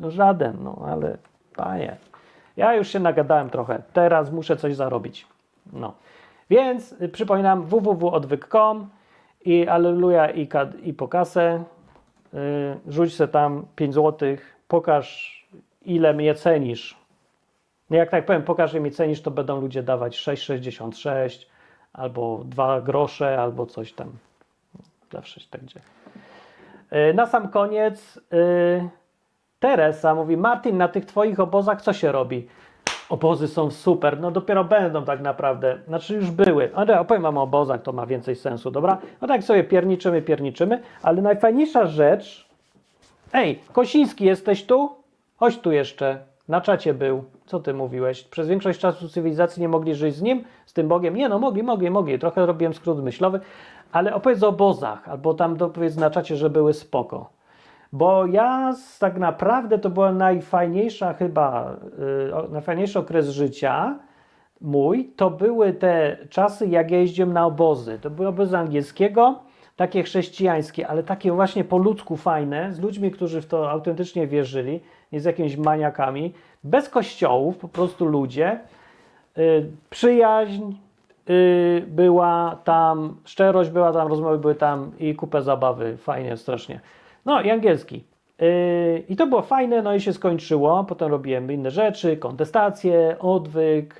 No żaden, no ale panie, ja już się nagadałem trochę, teraz muszę coś zarobić. No, więc y, przypominam www.odwyk.com i aleluja i, i po kasę, yy, rzuć se tam 5 zł, pokaż ile mnie cenisz, jak tak powiem, pokażę mi cenisz, to będą ludzie dawać 6,66 albo 2 grosze, albo coś tam. Zawsze się tak dzieje. E, na sam koniec yy, Teresa mówi, Martin, na tych twoich obozach co się robi? Obozy są super, no dopiero będą tak naprawdę, znaczy już były. Ale opowiem wam o obozach, to ma więcej sensu, dobra? No tak sobie pierniczymy, pierniczymy, ale najfajniejsza rzecz... Ej, Kosiński, jesteś tu? Chodź tu jeszcze, na czacie był. Co ty mówiłeś? Przez większość czasu cywilizacji nie mogli żyć z nim, z tym Bogiem? Nie, no mogli, mogli, mogli. Trochę robiłem skrót myślowy, ale opowiedz o obozach, albo tam dopowiedz na czacie, że były spoko. Bo ja tak naprawdę to była najfajniejsza chyba, yy, najfajniejszy okres życia mój, to były te czasy, jak ja jeździłem na obozy. To były obozy angielskiego, takie chrześcijańskie, ale takie właśnie po ludzku fajne, z ludźmi, którzy w to autentycznie wierzyli, nie z jakimiś maniakami, bez kościołów, po prostu ludzie. Y, przyjaźń y, była tam, szczerość była tam, rozmowy były tam i kupę zabawy, fajnie, strasznie. No i angielski. Y, I to było fajne, no i się skończyło. Potem robiłem inne rzeczy, kontestacje, odwyk,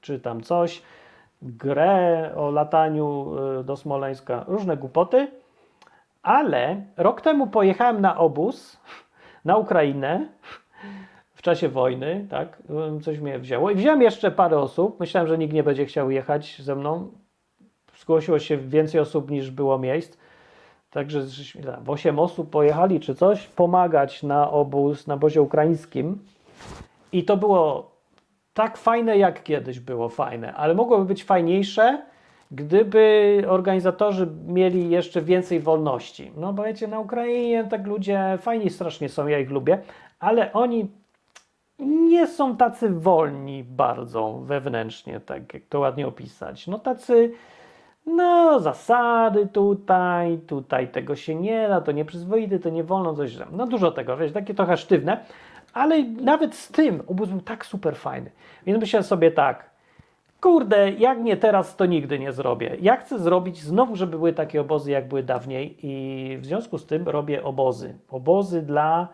czy tam coś, grę o lataniu do Smoleńska, różne głupoty. Ale rok temu pojechałem na obóz na Ukrainę w czasie wojny, tak, coś mnie wzięło. I wziąłem jeszcze parę osób, myślałem, że nikt nie będzie chciał jechać ze mną. Zgłosiło się więcej osób niż było miejsc. Także w 8 osób pojechali czy coś, pomagać na obóz, na obozie ukraińskim. I to było tak fajne, jak kiedyś było fajne, ale mogłoby być fajniejsze, gdyby organizatorzy mieli jeszcze więcej wolności. No bo wiecie, na Ukrainie tak ludzie fajni strasznie są, ja ich lubię, ale oni nie są tacy wolni bardzo wewnętrznie, tak jak to ładnie opisać. No tacy, no zasady tutaj, tutaj tego się nie da, to nieprzyzwoity, to nie wolno, coś tam. No dużo tego, wiesz, takie trochę sztywne, ale nawet z tym obóz był tak super fajny. Więc myślę sobie tak, kurde, jak nie teraz, to nigdy nie zrobię. Ja chcę zrobić znowu, żeby były takie obozy, jak były dawniej i w związku z tym robię obozy. Obozy dla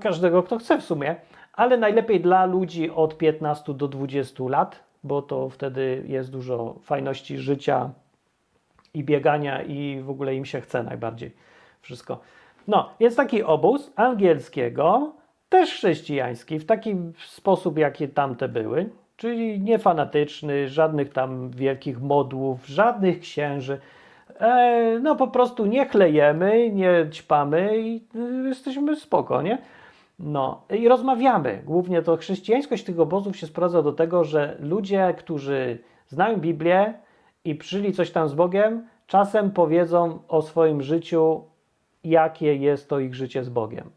każdego, kto chce w sumie ale najlepiej dla ludzi od 15 do 20 lat, bo to wtedy jest dużo fajności życia i biegania i w ogóle im się chce najbardziej wszystko. No, jest taki obóz angielskiego, też chrześcijański, w taki sposób, jakie tamte były. Czyli niefanatyczny, żadnych tam wielkich modłów, żadnych księży. E, no po prostu nie chlejemy, nie ćpamy i y, jesteśmy spoko, nie? No i rozmawiamy. Głównie to chrześcijańskość tych obozów się sprowadza do tego, że ludzie, którzy znają Biblię i przyszli coś tam z Bogiem, czasem powiedzą o swoim życiu, jakie jest to ich życie z Bogiem.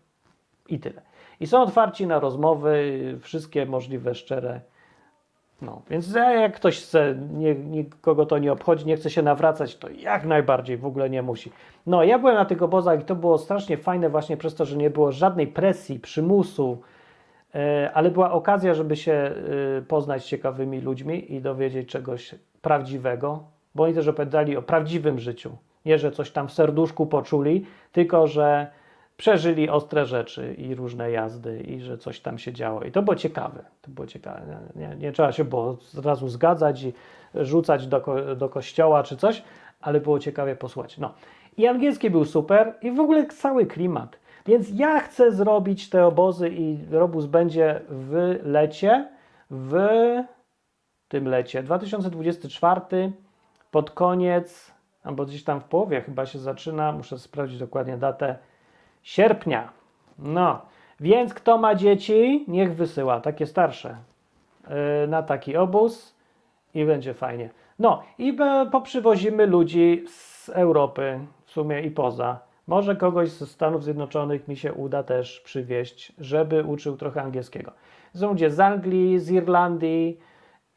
I tyle. I są otwarci na rozmowy, wszystkie możliwe, szczere. No, więc jak ktoś chce, nie, nikogo to nie obchodzi, nie chce się nawracać, to jak najbardziej w ogóle nie musi. No, ja byłem na tych obozach i to było strasznie fajne właśnie przez to, że nie było żadnej presji, przymusu, e, ale była okazja, żeby się e, poznać z ciekawymi ludźmi i dowiedzieć czegoś prawdziwego, bo oni też opowiadali o prawdziwym życiu. Nie, że coś tam w serduszku poczuli, tylko że przeżyli ostre rzeczy i różne jazdy i że coś tam się działo. I to było ciekawe. To było ciekawe. Nie, nie, trzeba się było od razu zgadzać i rzucać do, ko do kościoła czy coś, ale było ciekawie posłuchać. No. I angielski był super i w ogóle cały klimat. Więc ja chcę zrobić te obozy i robóz będzie w lecie, w tym lecie 2024 pod koniec, albo gdzieś tam w połowie chyba się zaczyna, muszę sprawdzić dokładnie datę, sierpnia. No, więc kto ma dzieci, niech wysyła, takie starsze, yy, na taki obóz i będzie fajnie. No i poprzywozimy ludzi z Europy, w sumie i poza. Może kogoś ze Stanów Zjednoczonych mi się uda też przywieźć, żeby uczył trochę angielskiego. Są ludzie z Anglii, z Irlandii,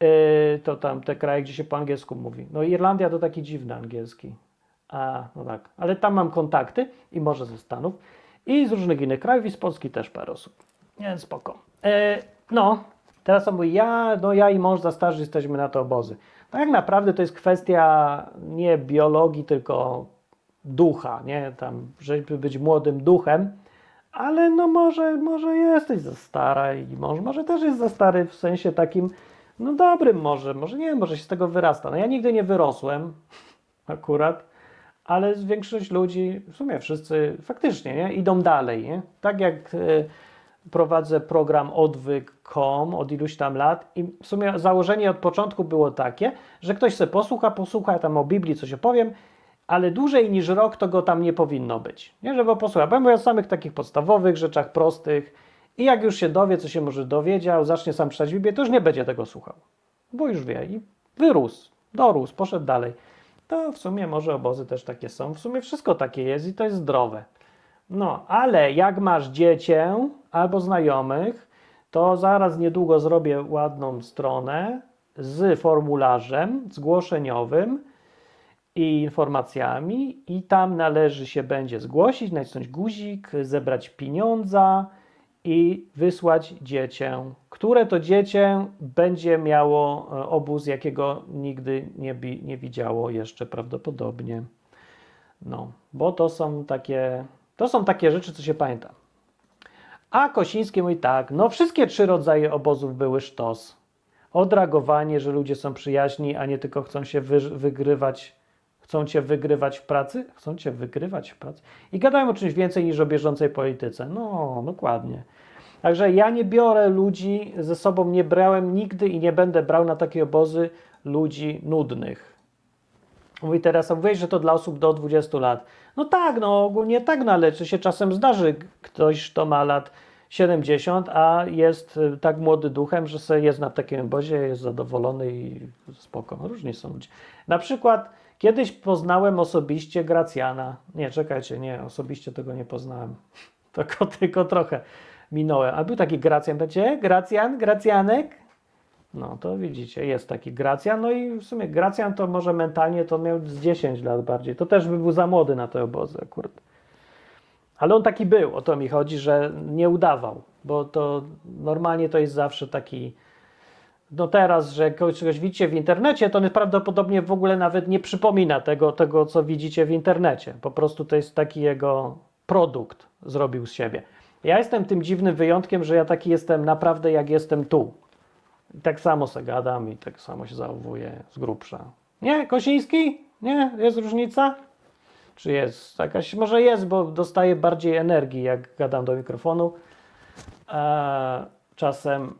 yy, to tam te kraje, gdzie się po angielsku mówi. No Irlandia to taki dziwny angielski. A, no tak, ale tam mam kontakty i może ze Stanów i z różnych innych krajów i z Polski też parę osób. Nie, spoko. E, no, teraz on mówi, ja, no ja i mąż za starzy jesteśmy na to obozy. Tak naprawdę to jest kwestia nie biologii, tylko ducha, nie? Tam, żeby być młodym duchem, ale no może, może jesteś za stara i mąż może też jest za stary w sensie takim, no dobrym może, może nie, może się z tego wyrasta. No ja nigdy nie wyrosłem akurat, ale większość ludzi, w sumie wszyscy faktycznie nie, idą dalej. Nie? Tak jak e, prowadzę program odwyk.com od iluś tam lat i w sumie założenie od początku było takie, że ktoś se posłucha, posłucha tam o Biblii coś opowiem, ale dłużej niż rok to go tam nie powinno być. Nie, żeby posłuchał. Bo ja mówię o samych takich podstawowych rzeczach, prostych i jak już się dowie, co się może dowiedział, zacznie sam czytać Biblię, to już nie będzie tego słuchał. Bo już wie i wyrósł, dorósł, poszedł dalej to w sumie może obozy też takie są. W sumie wszystko takie jest i to jest zdrowe. No, ale jak masz dziecię albo znajomych, to zaraz niedługo zrobię ładną stronę z formularzem zgłoszeniowym i informacjami i tam należy się będzie zgłosić, nacisnąć guzik, zebrać pieniądza, i wysłać dziecię, które to dziecię będzie miało e, obóz, jakiego nigdy nie, nie widziało jeszcze prawdopodobnie. No, bo to są takie, to są takie rzeczy, co się pamięta. A Kosiński mówi tak, no wszystkie trzy rodzaje obozów były sztos. Odreagowanie, że ludzie są przyjaźni, a nie tylko chcą się wy, wygrywać, chcą cię wygrywać w pracy, chcą cię wygrywać w pracy i gadają o czymś więcej niż o bieżącej polityce. No, dokładnie. Także ja nie biorę ludzi ze sobą, nie brałem nigdy i nie będę brał na takie obozy ludzi nudnych. Mówi Teresa, mówisz, że to dla osób do 20 lat. No tak, no ogólnie tak, no ale czy się czasem zdarzy ktoś, kto ma lat 70, a jest y, tak młody duchem, że sobie jest na takim obozie, jest zadowolony i spoko. No, różni są ludzie. Na przykład kiedyś poznałem osobiście Gracjana. Nie, czekajcie, nie, osobiście tego nie poznałem. Tylko, tylko trochę minąłem. A był taki Gracjan, będzie? Gracjan? Gracjanek? No to widzicie, jest taki Gracjan. No i w sumie Gracjan to może mentalnie to miał z 10 lat bardziej. To też by był za młody na te obozy akurat. Ale on taki był, o to mi chodzi, że nie udawał, bo to normalnie to jest zawsze taki. No teraz, że czegoś widzicie w internecie, to prawdopodobnie w ogóle nawet nie przypomina tego, tego, co widzicie w internecie. Po prostu to jest taki jego produkt, zrobił z siebie. Ja jestem tym dziwnym wyjątkiem, że ja taki jestem naprawdę jak jestem tu. I tak samo se gadam i tak samo się zachowuję z grubsza. Nie, Kosiński? Nie? Jest różnica? Czy jest jakaś? Może jest, bo dostaję bardziej energii, jak gadam do mikrofonu. Eee, czasem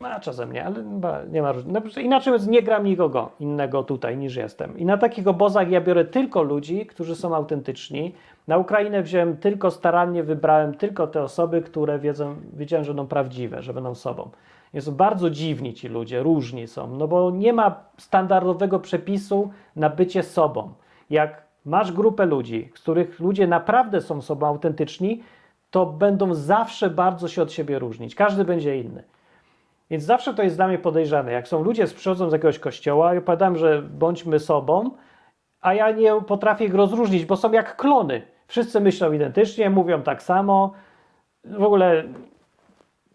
a czasem nie, ale nie ma różnicy. No, inaczej mówiąc, nie gram nikogo innego tutaj niż jestem. I na takich obozach ja biorę tylko ludzi, którzy są autentyczni. Na Ukrainę wziąłem tylko starannie, wybrałem tylko te osoby, które wiedzą, wiedziałem, że będą prawdziwe, że będą sobą. I są bardzo dziwni ci ludzie, różni są, no bo nie ma standardowego przepisu na bycie sobą. Jak masz grupę ludzi, z których ludzie naprawdę są sobą autentyczni, to będą zawsze bardzo się od siebie różnić. Każdy będzie inny. Więc zawsze to jest dla mnie podejrzane. Jak są ludzie przychodzą z jakiegoś kościoła i opowiadam, że bądźmy sobą, a ja nie potrafię ich rozróżnić, bo są jak klony. Wszyscy myślą identycznie, mówią tak samo. W ogóle,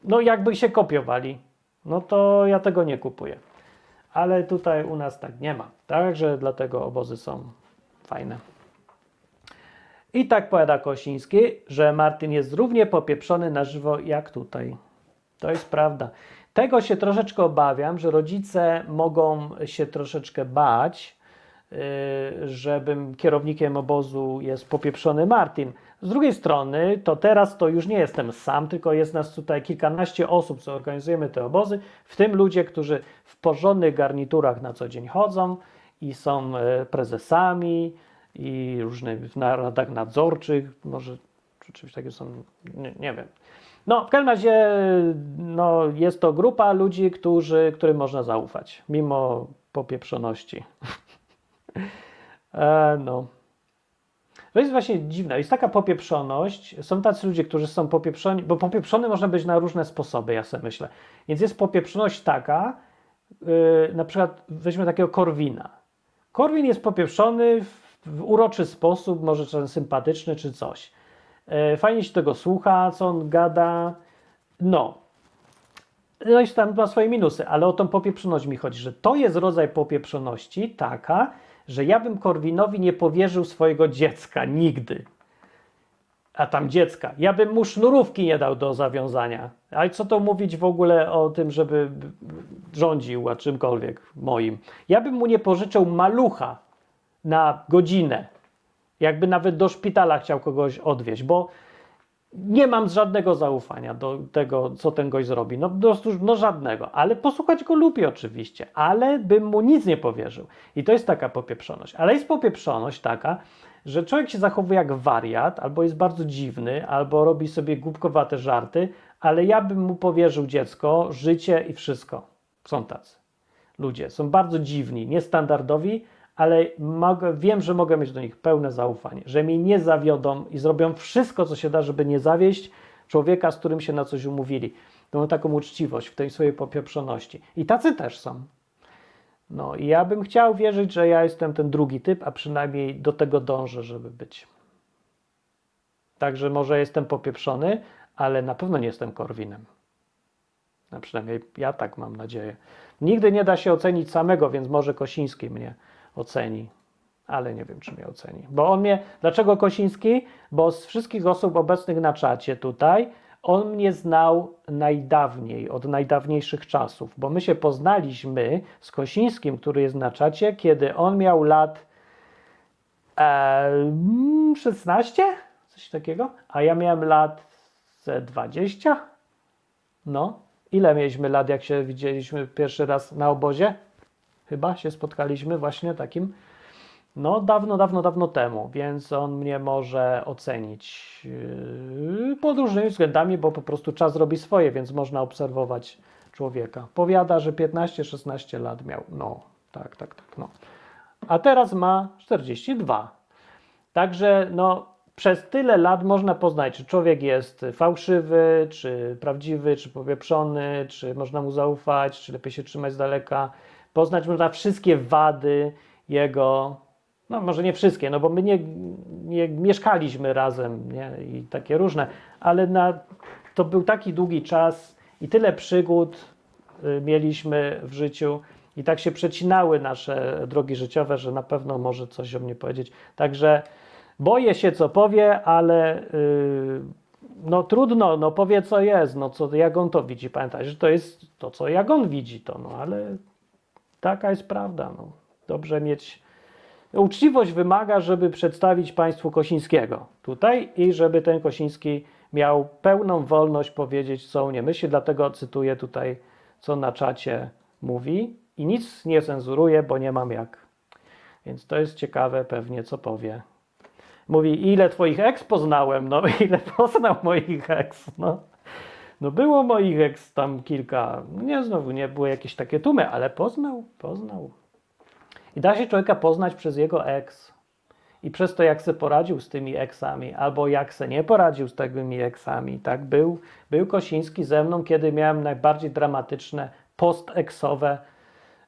no jakby się kopiowali. No to ja tego nie kupuję. Ale tutaj u nas tak nie ma. Także dlatego obozy są fajne. I tak powiada Kosiński, że Martin jest równie popieprzony na żywo jak tutaj. To jest prawda. Tego się troszeczkę obawiam, że rodzice mogą się troszeczkę bać, yy, żebym kierownikiem obozu jest popieprzony Martin. Z drugiej strony, to teraz to już nie jestem sam, tylko jest nas tutaj kilkanaście osób, co organizujemy te obozy, w tym ludzie, którzy w porządnych garniturach na co dzień chodzą i są e, prezesami i różnych w radach nadzorczych, może rzeczywiście takie są, nie, nie wiem. No, w każdym razie no, jest to grupa ludzi, którzy, którym można zaufać, mimo popieprzoności. e, no. To jest właśnie dziwne. Jest taka popieprzoność. Są tacy ludzie, którzy są popieprzoni, bo popieprzony można być na różne sposoby, ja sobie myślę. Więc jest popieprzoność taka, yy, na przykład weźmy takiego Korwina. Korwin jest popieprzony w, w uroczy sposób, może czasem sympatyczny czy coś. Yy, fajnie się tego słucha, co on gada. No. No i tam ma swoje minusy, ale o tą popieprzoność mi chodzi, że to jest rodzaj popieprzoności taka, że ja bym Korwinowi nie powierzył swojego dziecka nigdy. A tam dziecka. Ja bym mu sznurówki nie dał do zawiązania. Ale co to mówić w ogóle o tym, żeby rządził, a czymkolwiek moim. Ja bym mu nie pożyczył malucha na godzinę. Jakby nawet do szpitala chciał kogoś odwieźć, bo nie mam żadnego zaufania do tego, co ten gość zrobi. No prostu, no żadnego. Ale posłuchać go lubię oczywiście, ale bym mu nic nie powierzył. I to jest taka popieprzoność. Ale jest popieprzoność taka, że człowiek się zachowuje jak wariat, albo jest bardzo dziwny, albo robi sobie głupkowate żarty, ale ja bym mu powierzył dziecko, życie i wszystko. Są tacy ludzie. Są bardzo dziwni, niestandardowi, ale mogę, wiem, że mogę mieć do nich pełne zaufanie, że mnie nie zawiodą i zrobią wszystko, co się da, żeby nie zawieść człowieka, z którym się na coś umówili. Mam taką uczciwość w tej swojej popieprzoności. I tacy też są. No i ja bym chciał wierzyć, że ja jestem ten drugi typ, a przynajmniej do tego dążę, żeby być. Także może jestem popieprzony, ale na pewno nie jestem Korwinem. A przynajmniej ja tak mam nadzieję. Nigdy nie da się ocenić samego, więc może Kosiński mnie oceni, ale nie wiem, czy mnie oceni. Bo on mnie, dlaczego Kosiński? Bo z wszystkich osób obecnych na czacie tutaj, on mnie znał najdawniej, od najdawniejszych czasów, bo my się poznaliśmy z Kosińskim, który jest na czacie, kiedy on miał lat e, 16, coś takiego, a ja miałem lat 20. No, ile mieliśmy lat, jak się widzieliśmy pierwszy raz na obozie? Chyba się spotkaliśmy właśnie takim, no dawno, dawno, dawno temu, więc on mnie może ocenić yy, pod różnymi względami, bo po prostu czas robi swoje, więc można obserwować człowieka. Powiada, że 15-16 lat miał. No, tak, tak, tak, no. A teraz ma 42. Także, no, przez tyle lat można poznać, czy człowiek jest fałszywy, czy prawdziwy, czy powieprzony, czy można mu zaufać, czy lepiej się trzymać z daleka Poznać można wszystkie wady jego, no może nie wszystkie, no bo my nie, nie mieszkaliśmy razem nie? i takie różne, ale na, to był taki długi czas i tyle przygód y, mieliśmy w życiu i tak się przecinały nasze drogi życiowe, że na pewno może coś o mnie powiedzieć. Także boję się, co powie, ale yy, no trudno, no powie, co jest, no co, jak on to widzi. Pamiętaj, że to jest to, co jak on widzi to, no ale Taka jest prawda. No. Dobrze mieć. Uczciwość wymaga, żeby przedstawić Państwu Kosińskiego tutaj i żeby ten Kosiński miał pełną wolność powiedzieć, co nie myśli, dlatego cytuję tutaj, co na czacie mówi i nic nie cenzuruję, bo nie mam jak. Więc to jest ciekawe pewnie, co powie. Mówi, ile twoich ex poznałem? No, ile poznał moich ex? No, no było moich ex tam kilka. Nie, znowu nie były jakieś takie tłumy, ale poznał, poznał. I da się człowieka poznać przez jego ex. I przez to, jak se poradził z tymi eksami, albo jak se nie poradził z tymi eksami. Tak był, był Kosiński ze mną, kiedy miałem najbardziej dramatyczne, posteksowe,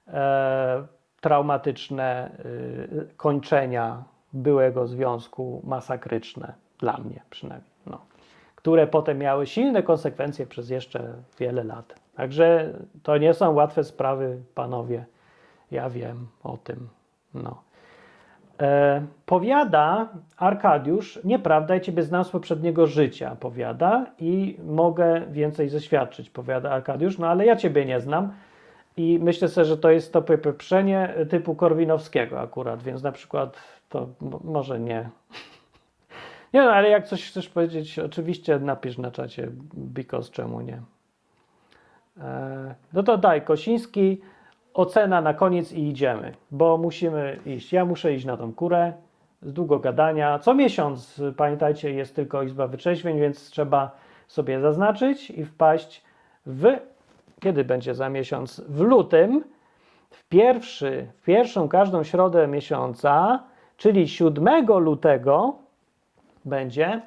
e, traumatyczne e, kończenia byłego związku, masakryczne, dla mnie przynajmniej, no, które potem miały silne konsekwencje przez jeszcze wiele lat. Także to nie są łatwe sprawy, panowie. Ja wiem o tym. No. E, powiada Arkadiusz, nieprawda, ja Ciebie znam z poprzedniego życia, powiada, i mogę więcej zaświadczyć, powiada Arkadiusz, no ale ja Ciebie nie znam i myślę sobie, że to jest to poprzenie typu Korwinowskiego akurat, więc na przykład to może nie. Nie no, ale jak coś chcesz powiedzieć, oczywiście napisz na czacie, because czemu nie. E, no to daj, Kosiński, ocena na koniec i idziemy, bo musimy iść. Ja muszę iść na tą kurę, z długo gadania. Co miesiąc, pamiętajcie, jest tylko Izba Wyczeźwień, więc trzeba sobie zaznaczyć i wpaść w, kiedy będzie za miesiąc, w lutym, w, pierwszy, w pierwszą każdą środę miesiąca, czyli 7 lutego będzie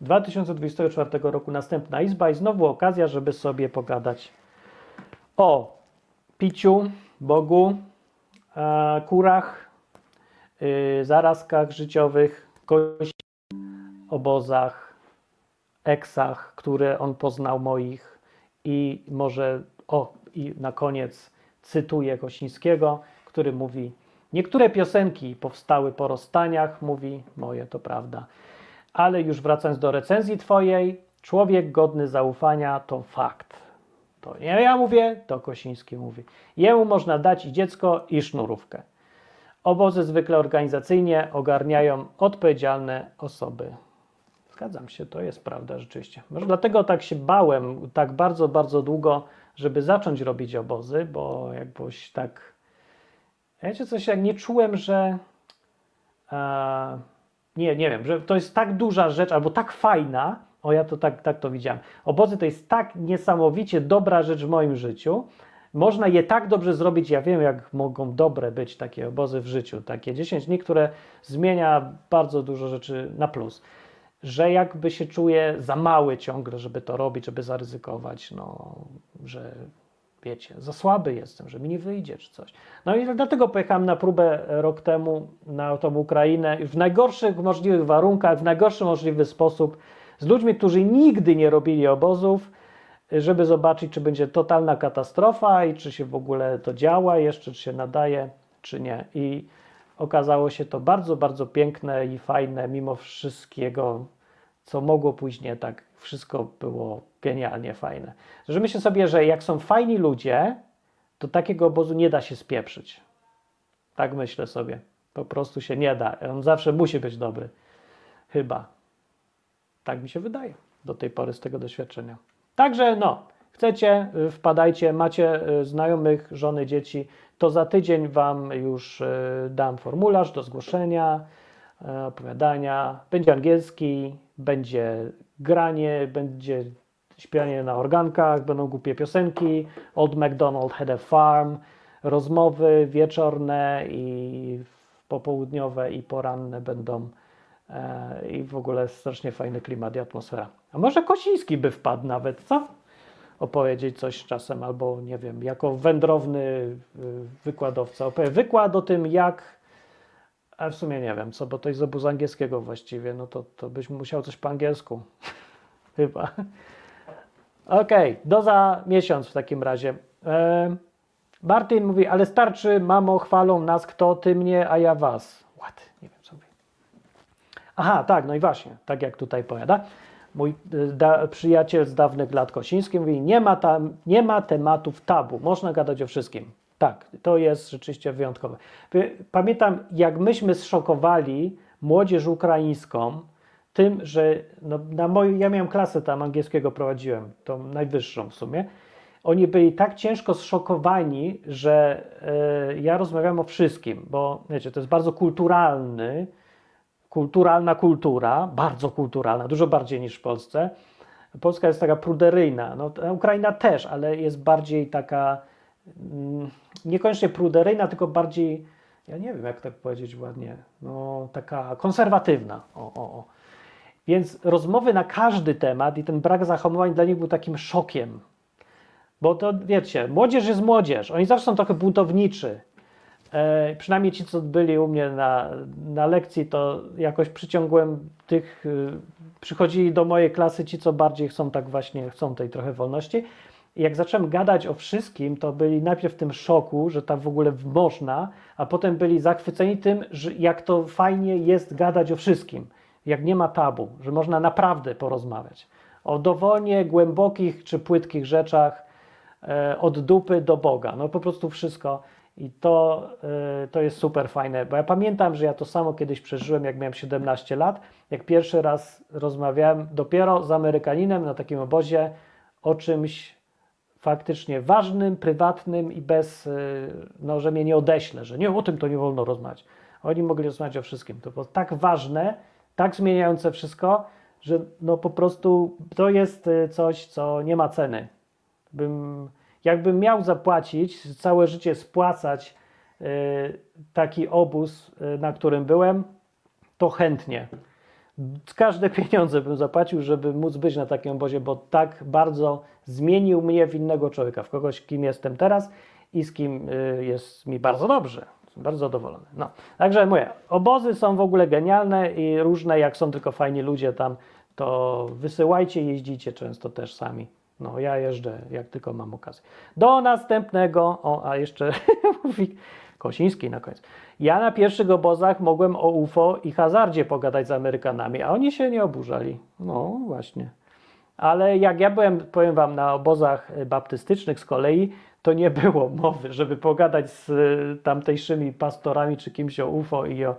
2024 roku następna izba i znowu okazja, żeby sobie pogadać o piciu, Bogu, e, kurach, y, zarazkach życiowych, obozach, eksach, które on poznał moich i może, o i na koniec cytuję Kosińskiego, który mówi Niektóre piosenki powstały po rozstaniach, mówi moje, to prawda. Ale już wracając do recenzji twojej, człowiek godny zaufania to fakt. To nie ja mówię, to Kosiński mówi. Jemu można dać i dziecko, i sznurówkę. Obozy zwykle organizacyjnie ogarniają odpowiedzialne osoby. Zgadzam się, to jest prawda rzeczywiście. Może dlatego tak się bałem tak bardzo, bardzo długo, żeby zacząć robić obozy, bo jakbyś tak. Wiecie coś, jak nie czułem, że. E, nie, nie wiem, że to jest tak duża rzecz, albo tak fajna, o, ja to tak, tak to widziałem. Obozy to jest tak niesamowicie dobra rzecz w moim życiu. Można je tak dobrze zrobić. Ja wiem, jak mogą dobre być takie obozy w życiu. Takie 10 dni, które zmienia bardzo dużo rzeczy na plus. Że jakby się czuję za mały ciągle, żeby to robić, żeby zaryzykować. No, że wiecie, za słaby jestem, że mi nie wyjdzie czy coś. No i dlatego pojechałem na próbę rok temu na tą Ukrainę w najgorszych możliwych warunkach, w najgorszy możliwy sposób z ludźmi, którzy nigdy nie robili obozów, żeby zobaczyć, czy będzie totalna katastrofa i czy się w ogóle to działa jeszcze, czy się nadaje, czy nie. I okazało się to bardzo, bardzo piękne i fajne, mimo wszystkiego, co mogło później tak. Wszystko było genialnie fajne. Że myślę sobie, że jak są fajni ludzie, to takiego obozu nie da się spieprzyć. Tak myślę sobie. Po prostu się nie da. On zawsze musi być dobry. Chyba. Tak mi się wydaje do tej pory z tego doświadczenia. Także no, chcecie, y, wpadajcie, macie y, znajomych, żony, dzieci, to za tydzień Wam już y, dam formularz do zgłoszenia, opowiadania. Będzie angielski, będzie granie, będzie śpiewanie na organkach, będą głupie piosenki. Old MacDonald had a farm, rozmowy wieczorne i popołudniowe i poranne będą E, i w ogóle strasznie fajny klimat i atmosfera. A może Kosiński by wpadł nawet, co? Opowiedzieć coś czasem, albo nie wiem, jako wędrowny y, wykładowca. Opowie wykład o tym, jak. A w sumie nie wiem, co, bo to jest z obozu angielskiego właściwie, no to, to byś musiał coś po angielsku. Chyba. Okej, okay, do za miesiąc w takim razie. E, Martin mówi, ale starczy, mamo, chwalą nas kto, ty mnie, a ja was. What? Nie wiem, co mówi. Aha, tak, no i właśnie, tak jak tutaj powiada, mój y, da, przyjaciel z dawnych lat Kosiński mówi, nie ma, tam, nie ma tematów tabu, można gadać o wszystkim. Tak, to jest rzeczywiście wyjątkowe. Pamiętam, jak myśmy zszokowali młodzież ukraińską tym, że no, na moj, ja miałem klasę tam angielskiego, prowadziłem, tą najwyższą w sumie, oni byli tak ciężko zszokowani, że e, ja rozmawiam o wszystkim, bo wiecie, to jest bardzo kulturalny, kulturalna kultura, bardzo kulturalna, dużo bardziej niż w Polsce. Polska jest taka pruderyjna, no, Ukraina też, ale jest bardziej taka, mm, niekoniecznie pruderyjna, tylko bardziej, ja nie wiem jak tak powiedzieć ładnie, no taka konserwatywna. O, o, o. Więc rozmowy na każdy temat i ten brak zahamowań dla nich był takim szokiem. Bo to wiecie, młodzież jest młodzież, oni zawsze są trochę buntowniczy. E, przynajmniej ci, co byli u mnie na, na lekcji, to jakoś przyciągłem tych, y, przychodzili do mojej klasy ci, co bardziej chcą tak właśnie, chcą tej trochę wolności. I jak zacząłem gadać o wszystkim, to byli najpierw w tym szoku, że tam w ogóle można, a potem byli zachwyceni tym, że jak to fajnie jest gadać o wszystkim, jak nie ma tabu, że można naprawdę porozmawiać o dowolnie głębokich czy płytkich rzeczach, e, od dupy do Boga. No po prostu wszystko. I to, y, to jest super fajne, bo ja pamiętam, że ja to samo kiedyś przeżyłem, jak miałem 17 lat, jak pierwszy raz rozmawiałem dopiero z Amerykaninem na takim obozie o czymś faktycznie ważnym, prywatnym i bez, y, no, że mnie nie odeślę, że nie, o tym to nie wolno rozmawiać. Oni mogli rozmawiać o wszystkim. To było tak ważne, tak zmieniające wszystko, że no po prostu to jest y, coś, co nie ma ceny. Bym Jakbym miał zapłacić, całe życie spłacać y, taki obóz, y, na którym byłem, to chętnie. Każde pieniądze bym zapłacił, żeby móc być na takim obozie, bo tak bardzo zmienił mnie w innego człowieka, w kogoś, kim jestem teraz i z kim y, jest mi bardzo dobrze. Bardzo zadowolony. No. Także mówię, obozy są w ogóle genialne i różne, jak są tylko fajni ludzie tam, to wysyłajcie, jeździcie często też sami. No, ja jeżdżę, jak tylko mam okazję. Do następnego, o, a jeszcze mówi Kosiński na koniec. Ja na pierwszych obozach mogłem o UFO i hazardzie pogadać z Amerykanami, a oni się nie oburzali. No, właśnie. Ale jak ja byłem, powiem Wam, na obozach baptystycznych z kolei, to nie było mowy, żeby pogadać z tamtejszymi pastorami czy kimś o UFO i o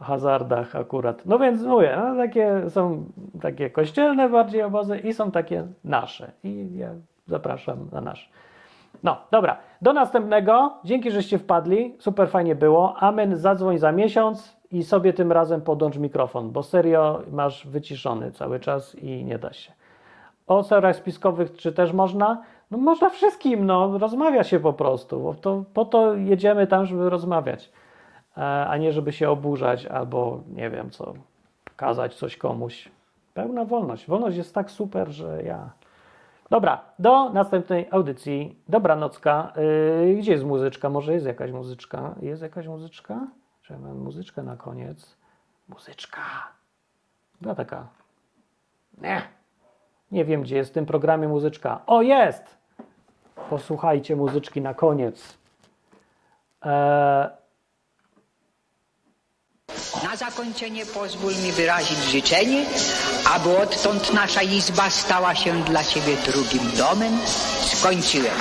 hazardach akurat. No więc mówię, no takie są takie kościelne bardziej obozy i są takie nasze. I ja zapraszam na nasze. No, dobra. Do następnego. Dzięki, żeście wpadli. Super fajnie było. Amen. Zadzwoń za miesiąc i sobie tym razem podłącz mikrofon, bo serio masz wyciszony cały czas i nie da się. O serach spiskowych czy też można? No można wszystkim, no. Rozmawia się po prostu. To, po to jedziemy tam, żeby rozmawiać. E, a nie żeby się oburzać albo nie wiem co, kazać coś komuś. Pełna wolność. Wolność jest tak super, że ja. Dobra, do następnej audycji. Dobranocka. Yy, gdzie jest muzyczka? Może jest jakaś muzyczka? Jest jakaś muzyczka? Czy mam muzyczkę na koniec? Muzyczka. Była taka. Nie. Nie wiem, gdzie jest w tym programie muzyczka. O, jest! Posłuchajcie muzyczki na koniec. Eee, na zakończenie pozwól mi wyrazić życzenie, aby odtąd nasza izba stała się dla Ciebie drugim domem. Skończyłem.